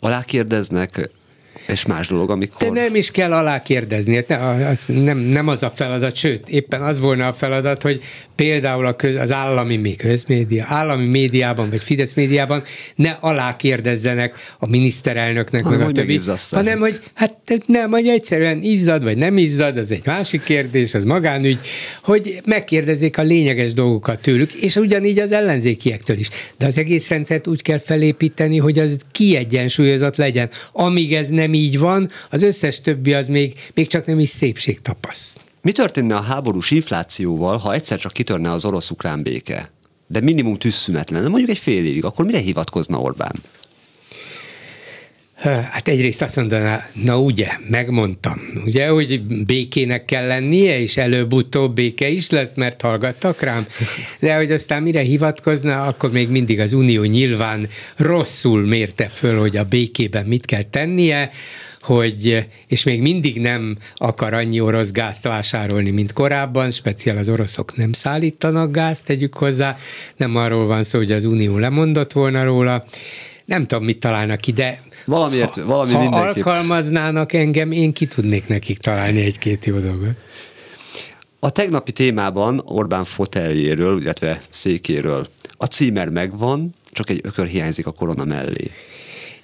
alákérdeznek, és más dolog, amikor... De nem is kell alá kérdezni, hát nem, nem az a feladat, sőt, éppen az volna a feladat, hogy például a köz, az állami mi közmédia, állami médiában vagy Fidesz médiában ne alá kérdezzenek a miniszterelnöknek, hanem, meg a többi, hanem hogy hát nem, hogy egyszerűen izzad vagy nem izzad, az egy másik kérdés, az magánügy, hogy megkérdezzék a lényeges dolgokat tőlük, és ugyanígy az ellenzékiektől is. De az egész rendszert úgy kell felépíteni, hogy az kiegyensúlyozott legyen. Amíg ez nem így van, az összes többi az még, még csak nem is szépség tapaszt. Mi történne a háborús inflációval, ha egyszer csak kitörne az orosz-ukrán béke? De minimum tűzszünet lenne, mondjuk egy fél évig, akkor mire hivatkozna Orbán? Hát egyrészt azt mondaná, na ugye, megmondtam, ugye, hogy békének kell lennie, és előbb-utóbb béke is lett, mert hallgattak rám, de hogy aztán mire hivatkozna, akkor még mindig az Unió nyilván rosszul mérte föl, hogy a békében mit kell tennie, hogy, és még mindig nem akar annyi orosz gázt vásárolni, mint korábban, speciál az oroszok nem szállítanak gázt, tegyük hozzá, nem arról van szó, hogy az Unió lemondott volna róla, nem tudom, mit találnak ide. Valamiért, ha, valami ha mindenképp. alkalmaznának engem, én ki tudnék nekik találni egy-két jó dolgot. A tegnapi témában Orbán foteljéről, illetve székéről a címer megvan, csak egy ökör hiányzik a korona mellé.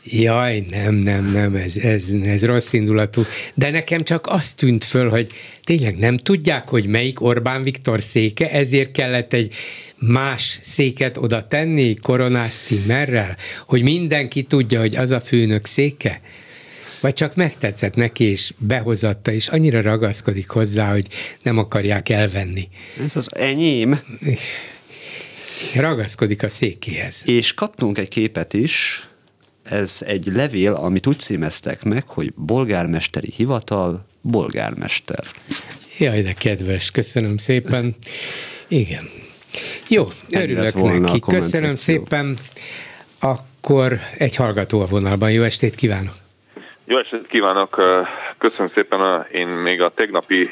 Jaj, nem, nem, nem, ez, ez, ez rossz indulatú. De nekem csak azt tűnt föl, hogy tényleg nem tudják, hogy melyik Orbán Viktor széke, ezért kellett egy más széket oda tenni koronás címerrel, hogy mindenki tudja, hogy az a főnök széke? Vagy csak megtetszett neki, és behozatta, és annyira ragaszkodik hozzá, hogy nem akarják elvenni. Ez az enyém. Ragaszkodik a székéhez. És kaptunk egy képet is, ez egy levél, amit úgy címeztek meg, hogy bolgármesteri hivatal, bolgármester. Jaj, de kedves, köszönöm szépen. Igen. Jó, örülök neki. Köszönöm szépen. Akkor egy hallgató a vonalban. Jó estét kívánok! Jó estét kívánok! Köszönöm szépen. Én még a tegnapi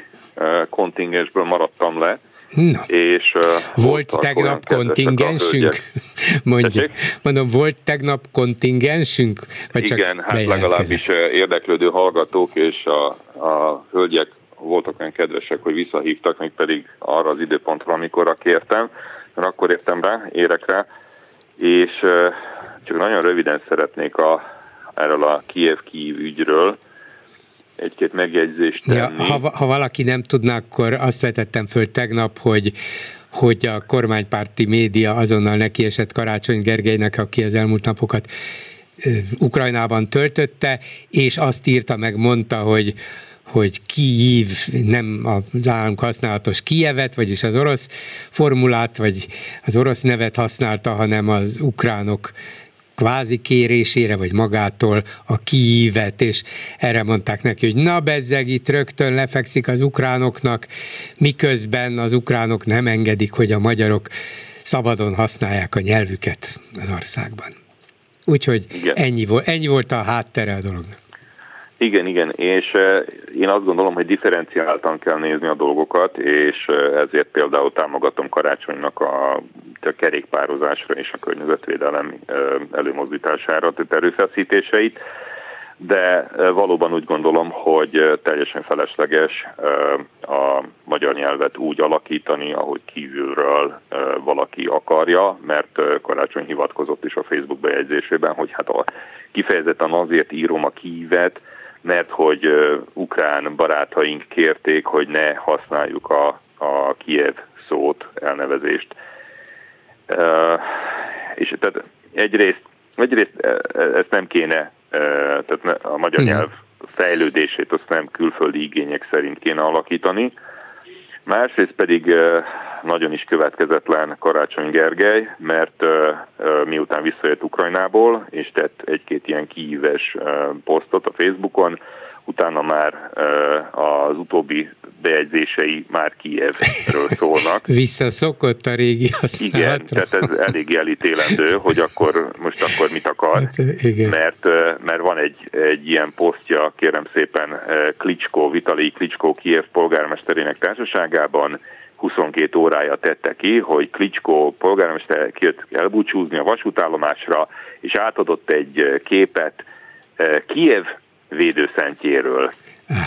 kontingensből maradtam le. Na. És, uh, volt tegnap kontingensünk? Mondjuk. Mondom, volt tegnap kontingensünk? Vagy Igen, csak hát legalábbis érdeklődő hallgatók és a, a hölgyek voltak olyan kedvesek, hogy visszahívtak, még pedig arra az időpontra, amikor kértem, mert akkor értem rá, érek rá, és csak nagyon röviden szeretnék a, erről a Kiev-Kiev ügyről egy-két megjegyzést tenni. Ja, ha, ha valaki nem tudná, akkor azt vetettem föl tegnap, hogy hogy a kormánypárti média azonnal nekiesett Karácsony Gergelynek, aki az elmúlt napokat Ukrajnában töltötte, és azt írta meg, mondta, hogy hogy Kiív nem az államk használatos Kijevet, vagyis az orosz formulát, vagy az orosz nevet használta, hanem az ukránok kvázi kérésére, vagy magától a kiívet, és erre mondták neki, hogy na bezzeg, itt rögtön lefekszik az ukránoknak, miközben az ukránok nem engedik, hogy a magyarok szabadon használják a nyelvüket az országban. Úgyhogy ennyi volt, ennyi volt a háttere a dolognak. Igen, igen, és én azt gondolom, hogy differenciáltan kell nézni a dolgokat, és ezért például támogatom Karácsonynak a, a kerékpározásra és a környezetvédelem előmozdítására tett erőfeszítéseit, de valóban úgy gondolom, hogy teljesen felesleges a magyar nyelvet úgy alakítani, ahogy kívülről valaki akarja, mert Karácsony hivatkozott is a Facebook bejegyzésében, hogy hát a, kifejezetten azért írom a kívet, mert hogy ukrán barátaink kérték, hogy ne használjuk a, a Kiev szót, elnevezést. És tehát egyrészt, egyrészt ezt nem kéne, uh, tehát a magyar Igen. nyelv fejlődését azt nem külföldi igények szerint kéne alakítani. Másrészt pedig nagyon is következetlen Karácsony Gergely, mert miután visszajött Ukrajnából, és tett egy-két ilyen kiíves posztot a Facebookon, utána már az utóbbi bejegyzései már Kijevről szólnak. Visszaszokott a régi használatra. Igen, tehát ez elég elítélendő, hogy akkor most akkor mit akar, hát, igen. Mert, mert van egy, egy ilyen posztja, kérem szépen, Klicskó, Vitali Klicskó Kijev polgármesterének társaságában, 22 órája tette ki, hogy Klicskó polgármester kijött elbúcsúzni a vasútállomásra, és átadott egy képet Kiev védőszentjéről.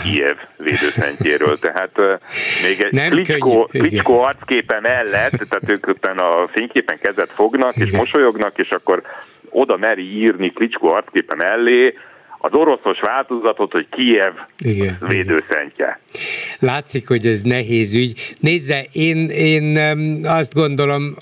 Kiev védőszentjéről, tehát uh, még egy Nem Klicskó, Klicskó arcképe mellett, tehát ők a fényképen kezet fognak Igen. és mosolyognak, és akkor oda meri írni Klicskó arcképe mellé, az oroszos változatot, hogy Kiev igen, védőszentje. Látszik, hogy ez nehéz ügy. Nézze, én, én azt gondolom,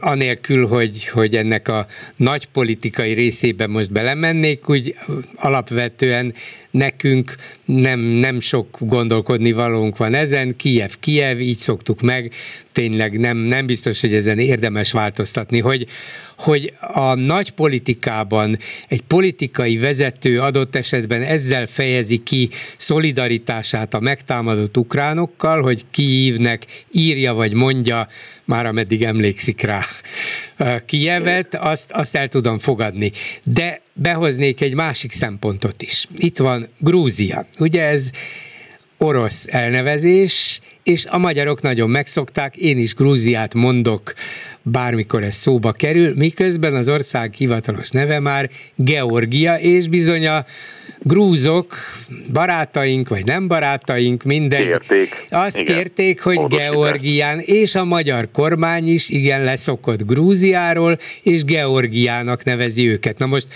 anélkül, hogy, hogy ennek a nagy politikai részébe most belemennék, úgy alapvetően nekünk nem, nem sok gondolkodni valónk van ezen, Kiev, Kiev, így szoktuk meg, tényleg nem, nem biztos, hogy ezen érdemes változtatni, hogy, hogy a nagy politikában egy politikai vezető adott esetben ezzel fejezi ki szolidaritását a megtámadott ukránokkal, hogy Kiívnek írja vagy mondja, már ameddig emlékszik rá Kijevet, azt, azt el tudom fogadni. De behoznék egy másik szempontot is. Itt van Grúzia. Ugye ez orosz elnevezés, és a magyarok nagyon megszokták, én is Grúziát mondok bármikor ez szóba kerül, miközben az ország hivatalos neve már Georgia, és bizony a grúzok, barátaink, vagy nem barátaink, mindegy. Kérték. Azt Igen. kérték, hogy Módosítás. Georgián, és a magyar kormány is igen leszokott Grúziáról, és Georgiának nevezi őket. Na most,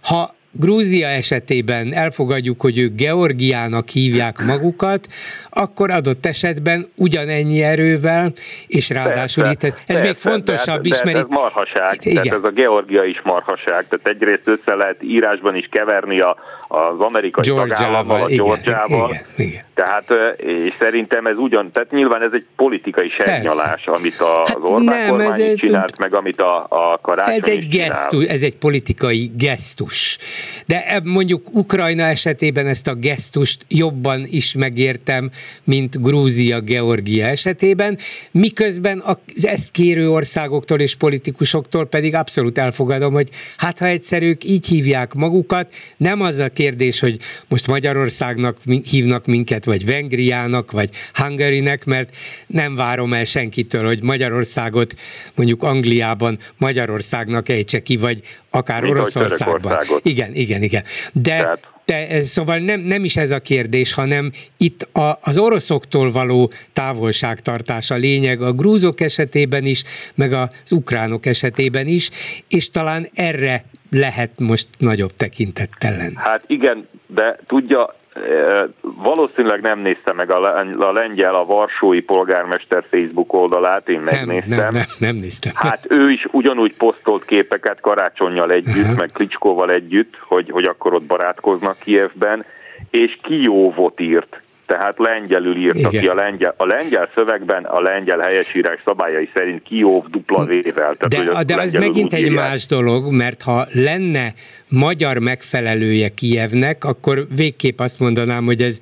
ha Grúzia esetében elfogadjuk, hogy ők Georgiának hívják magukat, akkor adott esetben ugyanennyi erővel, és ráadásul Persze, itt ez, ez még persze, fontosabb de, is, de mert ez marhaság, Igen. tehát ez a Georgia is marhaság, tehát egyrészt össze lehet írásban is keverni a, az amerikai Georgiával, tagállammal, a Georgiával, igen, igen. tehát és szerintem ez ugyan, tehát nyilván ez egy politikai sernyalás, amit a, az Orbán Hát nem, ez kormány egy- csinált, meg amit a, a karácsony Ez egy gesztus, ez egy politikai gesztus. De eb- mondjuk Ukrajna esetében ezt a gesztust jobban is megértem, mint Grúzia, Georgia esetében, miközben az ezt kérő országoktól és politikusoktól pedig abszolút elfogadom, hogy hát ha egyszer ők így hívják magukat, nem az a kérdés, hogy most Magyarországnak hívnak minket, vagy Vengriának, vagy Hungarynek, mert nem várom el senkitől, hogy Magyarországot mondjuk Angliában Magyarországnak ejtse ki, vagy akár Mint Oroszországban. Igen, igen, igen. De, de ez, szóval nem, nem is ez a kérdés, hanem itt a, az oroszoktól való távolságtartás a lényeg a grúzok esetében is, meg az ukránok esetében is, és talán erre lehet most nagyobb tekintettel lenni. Hát igen, de tudja, eh, valószínűleg nem nézte meg a, len- a lengyel, a varsói polgármester Facebook oldalát, én Nem, megnéztem. nem, nem, nem néztem. Hát ő is ugyanúgy posztolt képeket karácsonyjal együtt, Aha. meg Klicskóval együtt, hogy, hogy akkor ott barátkoznak Kijevben, és Kijóvot írt. Tehát lengyelül írta Igen. ki a lengyel. A lengyel szövegben a lengyel helyesírás szabályai szerint Kijov dupla. Tehát, De, de az megint egy írják. más dolog, mert ha lenne magyar megfelelője Kijevnek, akkor végképp azt mondanám, hogy ez,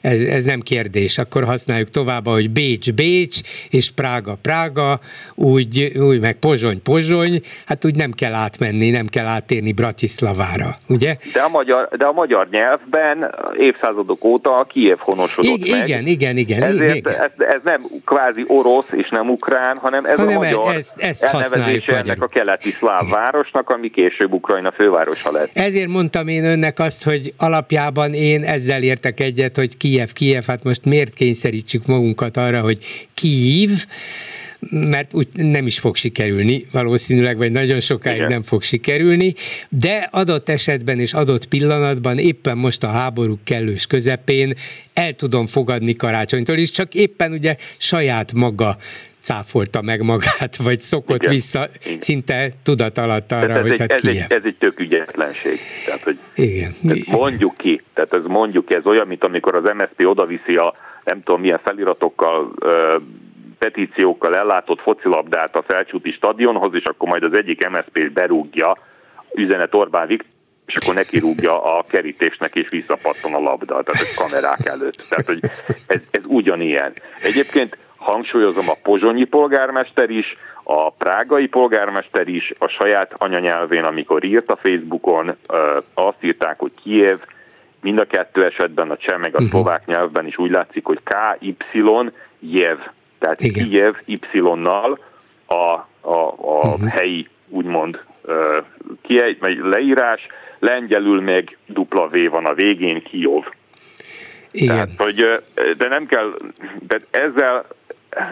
ez, ez nem kérdés. Akkor használjuk tovább, hogy Bécs, Bécs, és Prága, Prága, úgy, úgy meg Pozsony, Pozsony, hát úgy nem kell átmenni, nem kell átérni Bratislavára, ugye? De a, magyar, de a magyar nyelvben évszázadok óta a Kijev honosodott I- meg. igen, igen, igen, Ezért igen. Ez, ez nem kvázi orosz és nem ukrán, hanem ez Hanem a magyar ezt- ezt elnevezése ennek a keleti szláv városnak, ami később Ukrajna fővárosa lett. Ezért mondtam én önnek azt, hogy alapjában én ezzel értek egyet, hogy Kiev, Kiev, hát most miért kényszerítsük magunkat arra, hogy Kív, mert úgy nem is fog sikerülni, valószínűleg, vagy nagyon sokáig Igen. nem fog sikerülni, de adott esetben és adott pillanatban, éppen most a háború kellős közepén el tudom fogadni karácsonytól, és csak éppen ugye saját maga cáfolta meg magát, vagy szokott Igen. vissza szinte tudat alatt arra, Tehát ez, hogy egy, hát ez, egy, Kiev. ez egy tök ügyetlenség. Tehát, hogy Igen. tehát mondjuk ki, tehát ez mondjuk ki, ez olyan, mint amikor az MSZP odaviszi a nem tudom milyen feliratokkal, petíciókkal ellátott focilabdát a Felcsúti stadionhoz, és akkor majd az egyik MSZP berúgja üzenet Orbán Viktor, és akkor neki rúgja a kerítésnek, és visszapattan a labda, tehát a kamerák előtt. Tehát, hogy ez, ez ugyanilyen. Egyébként hangsúlyozom, a pozsonyi polgármester is, a prágai polgármester is a saját anyanyelvén, amikor írt a Facebookon, azt írták, hogy Kiev, mind a kettő esetben, a cseh meg a szlovák nyelvben is úgy látszik, hogy KY Jev, tehát Igen. Kiev Y-nal a, a, a helyi, úgymond ö, kie, vagy leírás, lengyelül meg dupla V van a végén, Kijov. Igen. Tehát, hogy, de nem kell, de ezzel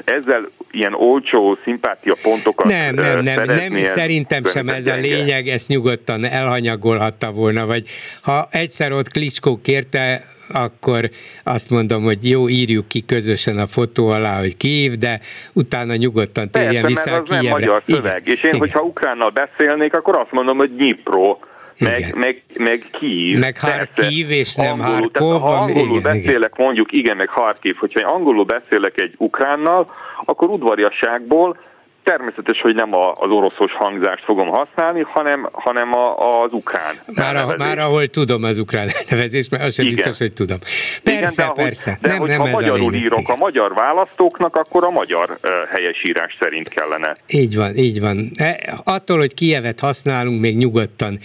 ezzel ilyen olcsó szimpátia pontokat Nem, nem, nem, nem szerintem sem ez a lényeg, ezt nyugodtan elhanyagolhatta volna, vagy ha egyszer ott Klicskó kérte, akkor azt mondom, hogy jó, írjuk ki közösen a fotó alá, hogy Kív, de utána nyugodtan térjen Persze, vissza mert a az nem magyar szöveg. És én, igen. hogyha ukránnal beszélnék, akkor azt mondom, hogy Dnipro, meg, Igen. meg, meg Kív. Meg. Harkiv, és nem Angolul, Harkov, ha angolul igen, beszélek, mondjuk igen, meg Harkiv, hogyha angolul beszélek egy ukránnal, akkor udvariasságból természetes, hogy nem a, az oroszos hangzást fogom használni, hanem, hanem a, az ukrán. Már, a, már ahol tudom az ukrán elnevezést, mert az sem Igen. biztos, hogy tudom. Igen, Persze, de ahogy, persze. De nem, nem ez a magyarul lényeg. írok a magyar választóknak, akkor a magyar uh, helyesírás szerint kellene. Így van, így van. E, Attól, hogy Kievet használunk, még nyugodtan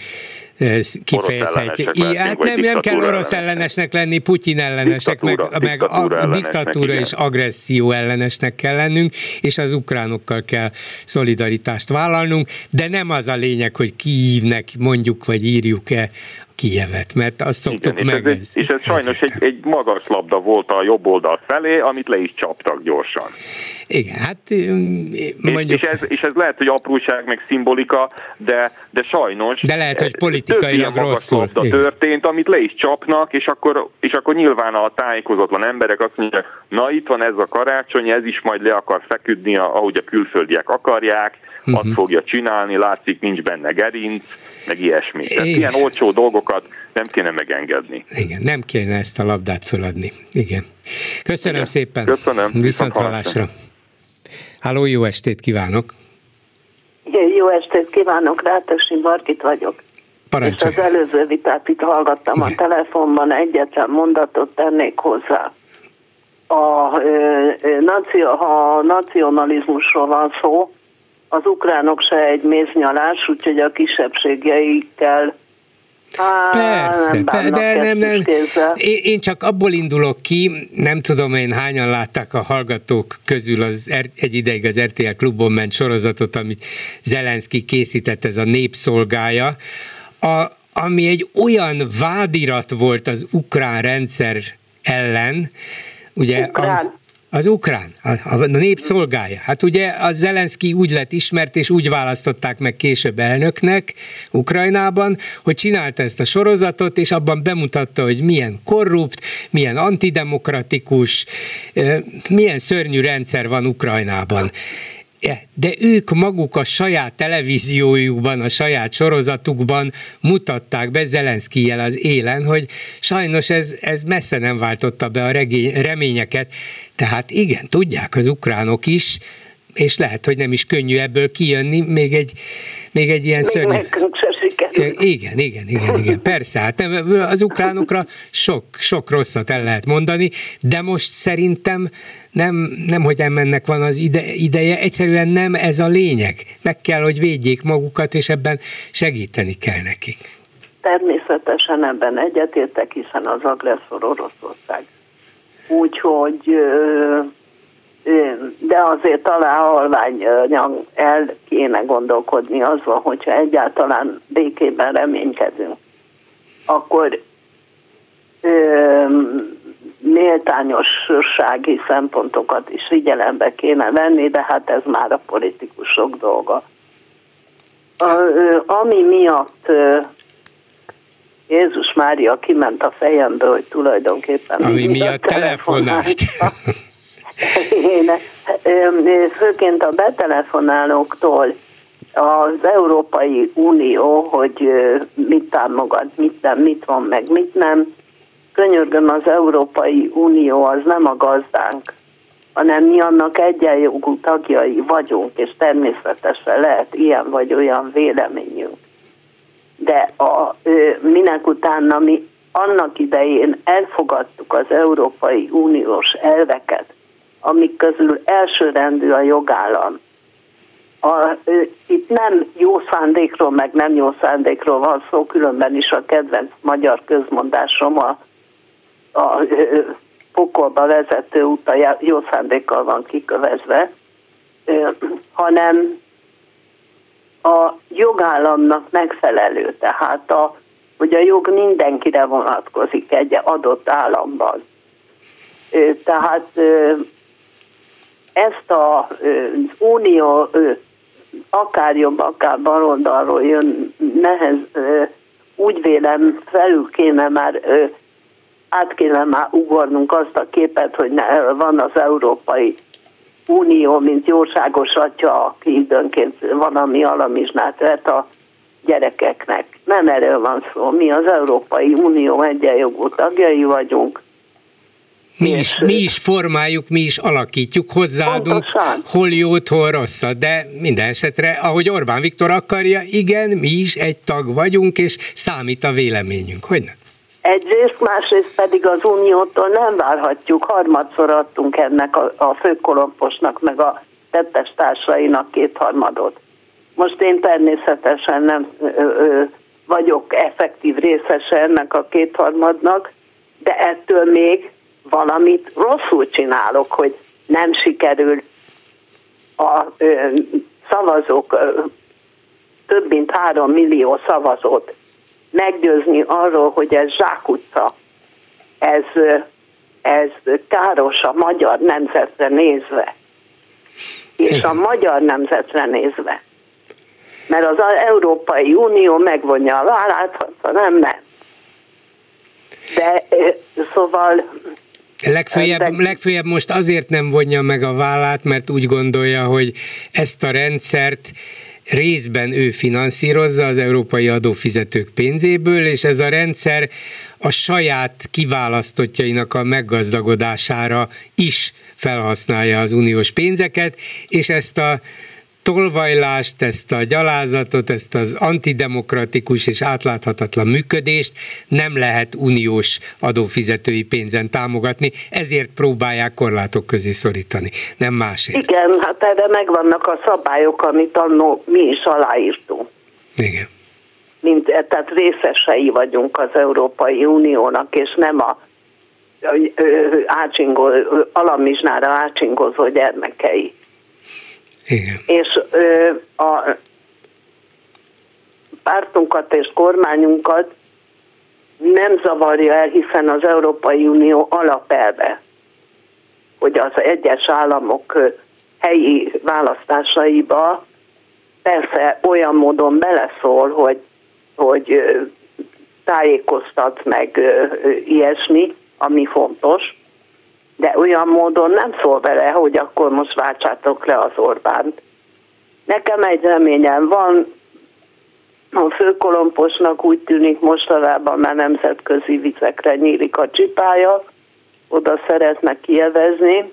kifejezhetjük. Hát nem, nem kell orosz ellenesnek lenni, Putyin ellenesek, meg, meg a diktatúra és agresszió ellenesnek kell lennünk, és az ukránokkal kell szolidaritást vállalnunk, de nem az a lényeg, hogy kiívnek mondjuk, vagy írjuk-e Kijevet, mert azt szoktuk Igen, meg. És ez, és ez sajnos egy, egy magas labda volt a jobb oldal felé, amit le is csaptak gyorsan. Igen, hát mondjuk... És, és, ez, és ez lehet, hogy apróság, meg szimbolika, de, de sajnos... De lehet, hogy politikailag rosszul. Labda történt, amit le is csapnak, és akkor, és akkor nyilván a tájékozatlan emberek azt mondják, na itt van ez a karácsony, ez is majd le akar feküdni, ahogy a külföldiek akarják, uh-huh. azt fogja csinálni, látszik, nincs benne gerinc, meg ilyesmi. Tehát ilyen olcsó dolgokat nem kéne megengedni. Igen, nem kéne ezt a labdát föladni. Igen. Köszönöm Igen. szépen. Köszönöm. Viszont hallásra. Háló, jó estét kívánok! Jó estét kívánok, Rátosi Margit vagyok. Parancsolj. És az előző vitát itt hallgattam Igen. a telefonban, egyetlen mondatot tennék hozzá. A, ö, ö, ha a nacionalizmusról van szó, az ukránok se egy méznyalás, úgyhogy a kisebbségeikkel Á, Persze, nem de nem, nem. Én, én csak abból indulok ki, nem tudom én hányan látták a hallgatók közül az egy ideig az RTL klubon ment sorozatot, amit Zelenszky készített, ez a népszolgája, a, ami egy olyan vádirat volt az ukrán rendszer ellen, ugye, ukrán. A, az ukrán, a, a nép szolgálja. Hát ugye a Zelenszky úgy lett ismert, és úgy választották meg később elnöknek Ukrajnában, hogy csinálta ezt a sorozatot, és abban bemutatta, hogy milyen korrupt, milyen antidemokratikus, milyen szörnyű rendszer van Ukrajnában de ők maguk a saját televíziójukban, a saját sorozatukban mutatták be Zelenszkijel az élen, hogy sajnos ez, ez messze nem váltotta be a regény, reményeket. Tehát igen, tudják az ukránok is, és lehet, hogy nem is könnyű ebből kijönni, még egy, még egy ilyen szörnyű... Igen, igen, igen, igen, persze, hát nem, az ukránokra sok, sok rosszat el lehet mondani, de most szerintem nem, nem hogy ennek van az ide, ideje, egyszerűen nem ez a lényeg. Meg kell, hogy védjék magukat, és ebben segíteni kell nekik. Természetesen ebben egyetértek, hiszen az agresszor Oroszország. Úgyhogy de azért talán halványan el kéne gondolkodni azon, hogyha egyáltalán békében reménykedünk, akkor méltányossági szempontokat is figyelembe kéne venni, de hát ez már a politikusok dolga. A, ami miatt Jézus Mária kiment a fejemből, hogy tulajdonképpen... Ami miatt telefonált. Én, főként a betelefonálóktól az Európai Unió, hogy mit támogat, mit nem, mit van meg, mit nem, könyörgöm, az Európai Unió az nem a gazdánk, hanem mi annak egyenjogú tagjai vagyunk, és természetesen lehet ilyen vagy olyan véleményünk. De a, minek utána mi annak idején elfogadtuk az Európai Uniós elveket, amik közül elsőrendű a jogállam. A, itt nem jó szándékról, meg nem jó szándékról van szó, különben is a kedvenc magyar közmondásom a a pokolba vezető út a jó szándékkal van kikövezve, hanem a jogállamnak megfelelő, tehát a, hogy a jog mindenkire vonatkozik egy adott államban. Tehát ezt a, az unió akár jobb, akár baloldalról jön, nehez, úgy vélem felül kéne már át kéne már ugornunk azt a képet, hogy van az Európai Unió, mint jóságos atya, aki időnként valami alamizsnát vett a gyerekeknek. Nem erről van szó. Mi az Európai Unió egyenjogú tagjai vagyunk, mi is, mi is formáljuk, mi is alakítjuk, hozzáadunk, Pontosan. hol jót, hol rosszat, de minden esetre, ahogy Orbán Viktor akarja, igen, mi is egy tag vagyunk, és számít a véleményünk, hogy nem? Egyrészt, másrészt pedig az Uniótól nem várhatjuk, harmadszor adtunk ennek a, a főkolomposnak, meg a tettes társainak kétharmadot. Most én természetesen nem ö, ö, vagyok effektív részese ennek a kétharmadnak, de ettől még valamit rosszul csinálok, hogy nem sikerül a ö, szavazók, ö, több mint három millió szavazót meggyőzni arról, hogy ez zsákutca, ez, ez káros a magyar nemzetre nézve, és a magyar nemzetre nézve. Mert az Európai Unió megvonja a vállát, ha nem, nem. De szóval Legfőjebb, legfőjebb most azért nem vonja meg a vállát, mert úgy gondolja, hogy ezt a rendszert részben ő finanszírozza az európai adófizetők pénzéből, és ez a rendszer a saját kiválasztottjainak a meggazdagodására is felhasználja az uniós pénzeket, és ezt a tolvajlást, ezt a gyalázatot, ezt az antidemokratikus és átláthatatlan működést nem lehet uniós adófizetői pénzen támogatni, ezért próbálják korlátok közé szorítani, nem másért. Igen, hát erre megvannak a szabályok, amit annó mi is aláírtunk. Igen. Mint, tehát részesei vagyunk az Európai Uniónak, és nem a ácsingó, alamizsnára ácsingozó gyermekei. És ö, a pártunkat és kormányunkat nem zavarja el, hiszen az Európai Unió alapelve, hogy az egyes államok helyi választásaiba persze olyan módon beleszól, hogy, hogy tájékoztat meg ilyesmi, ami fontos, de olyan módon nem szól vele, hogy akkor most váltsátok le az Orbánt. Nekem egy reményem van, a főkolomposnak úgy tűnik mostanában már nemzetközi vizekre nyílik a csipája, oda szeretnek kielvezni.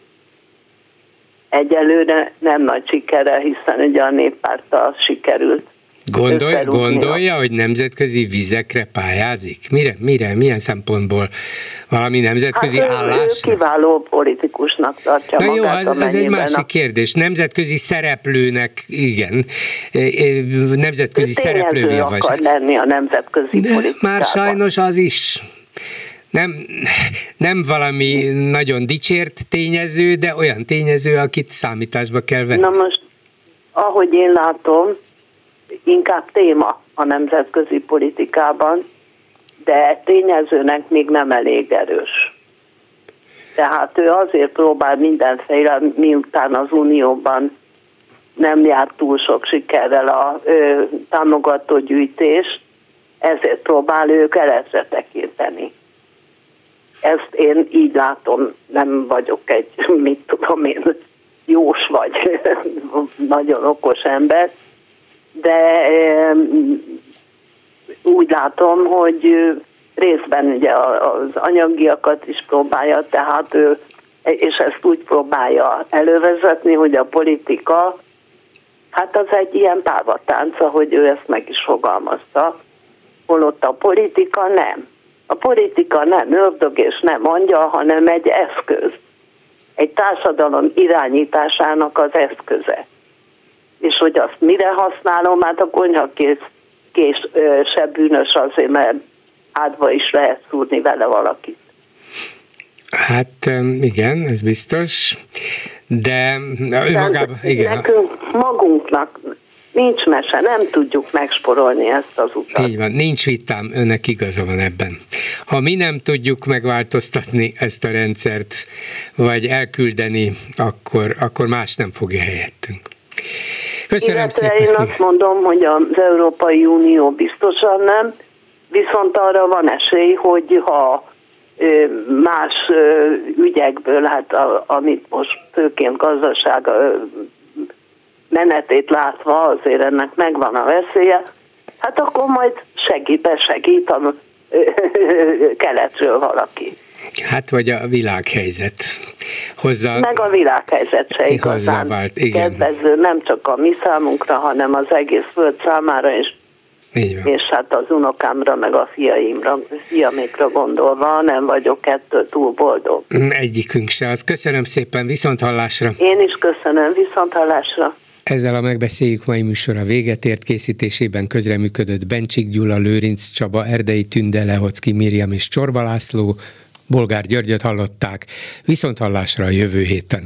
Egyelőre nem nagy sikere, hiszen ugye a néppárttal sikerült Gondol, gondolja, hogy nemzetközi vizekre pályázik? Mire, mire, milyen szempontból? Valami nemzetközi hát, állás? Ő kiváló politikusnak tartja Na magát, jó, ez, ez egy másik a... kérdés. Nemzetközi szereplőnek, igen, nemzetközi szereplővé vagy. akar lenni a nemzetközi De Már sajnos az is nem, nem valami nagyon dicsért tényező, de olyan tényező, akit számításba kell venni. Na most, ahogy én látom, inkább téma a nemzetközi politikában, de tényezőnek még nem elég erős. Tehát ő azért próbál mindenféle, miután az Unióban nem járt túl sok sikerrel a ö, támogató gyűjtés, ezért próbál ő keletre tekinteni. Ezt én így látom, nem vagyok egy, mit tudom én, jós vagy nagyon okos ember, de úgy látom, hogy részben ugye az anyagiakat is próbálja, tehát ő, és ezt úgy próbálja elővezetni, hogy a politika, hát az egy ilyen pávatánc, ahogy ő ezt meg is fogalmazta, holott a politika nem. A politika nem ördög és nem angyal, hanem egy eszköz. Egy társadalom irányításának az eszköze és hogy azt mire használom, hát a konyhakész kés se bűnös azért, mert átba is lehet szúrni vele valakit. Hát igen, ez biztos, de önmagában, igen. Nekünk magunknak nincs mese, nem tudjuk megsporolni ezt az utat. Így van, nincs vitám, önnek igaza van ebben. Ha mi nem tudjuk megváltoztatni ezt a rendszert, vagy elküldeni, akkor, akkor más nem fogja helyettünk. Köszönöm Illetve szépen. én azt mondom, hogy az Európai Unió biztosan nem, viszont arra van esély, hogy ha más ügyekből, hát amit most főként gazdaság menetét látva, azért ennek megvan a veszélye, hát akkor majd segít, besegít a keletről valaki. Hát vagy a világhelyzet hozzá... Meg a világhelyzet se igazán vált, igen. kedvező, nem csak a mi számunkra, hanem az egész föld számára van. És hát az unokámra, meg a fiaimra, fiamékra gondolva nem vagyok ettől túl boldog. Egyikünk se az. Köszönöm szépen, viszont hallásra. Én is köszönöm, viszont hallásra. Ezzel a megbeszéljük mai műsora véget ért készítésében közreműködött Bencsik Gyula, Lőrinc Csaba, Erdei Tünde, Lehocki Miriam és Csorba László, Bolgár Györgyöt hallották, viszont hallásra a jövő héten.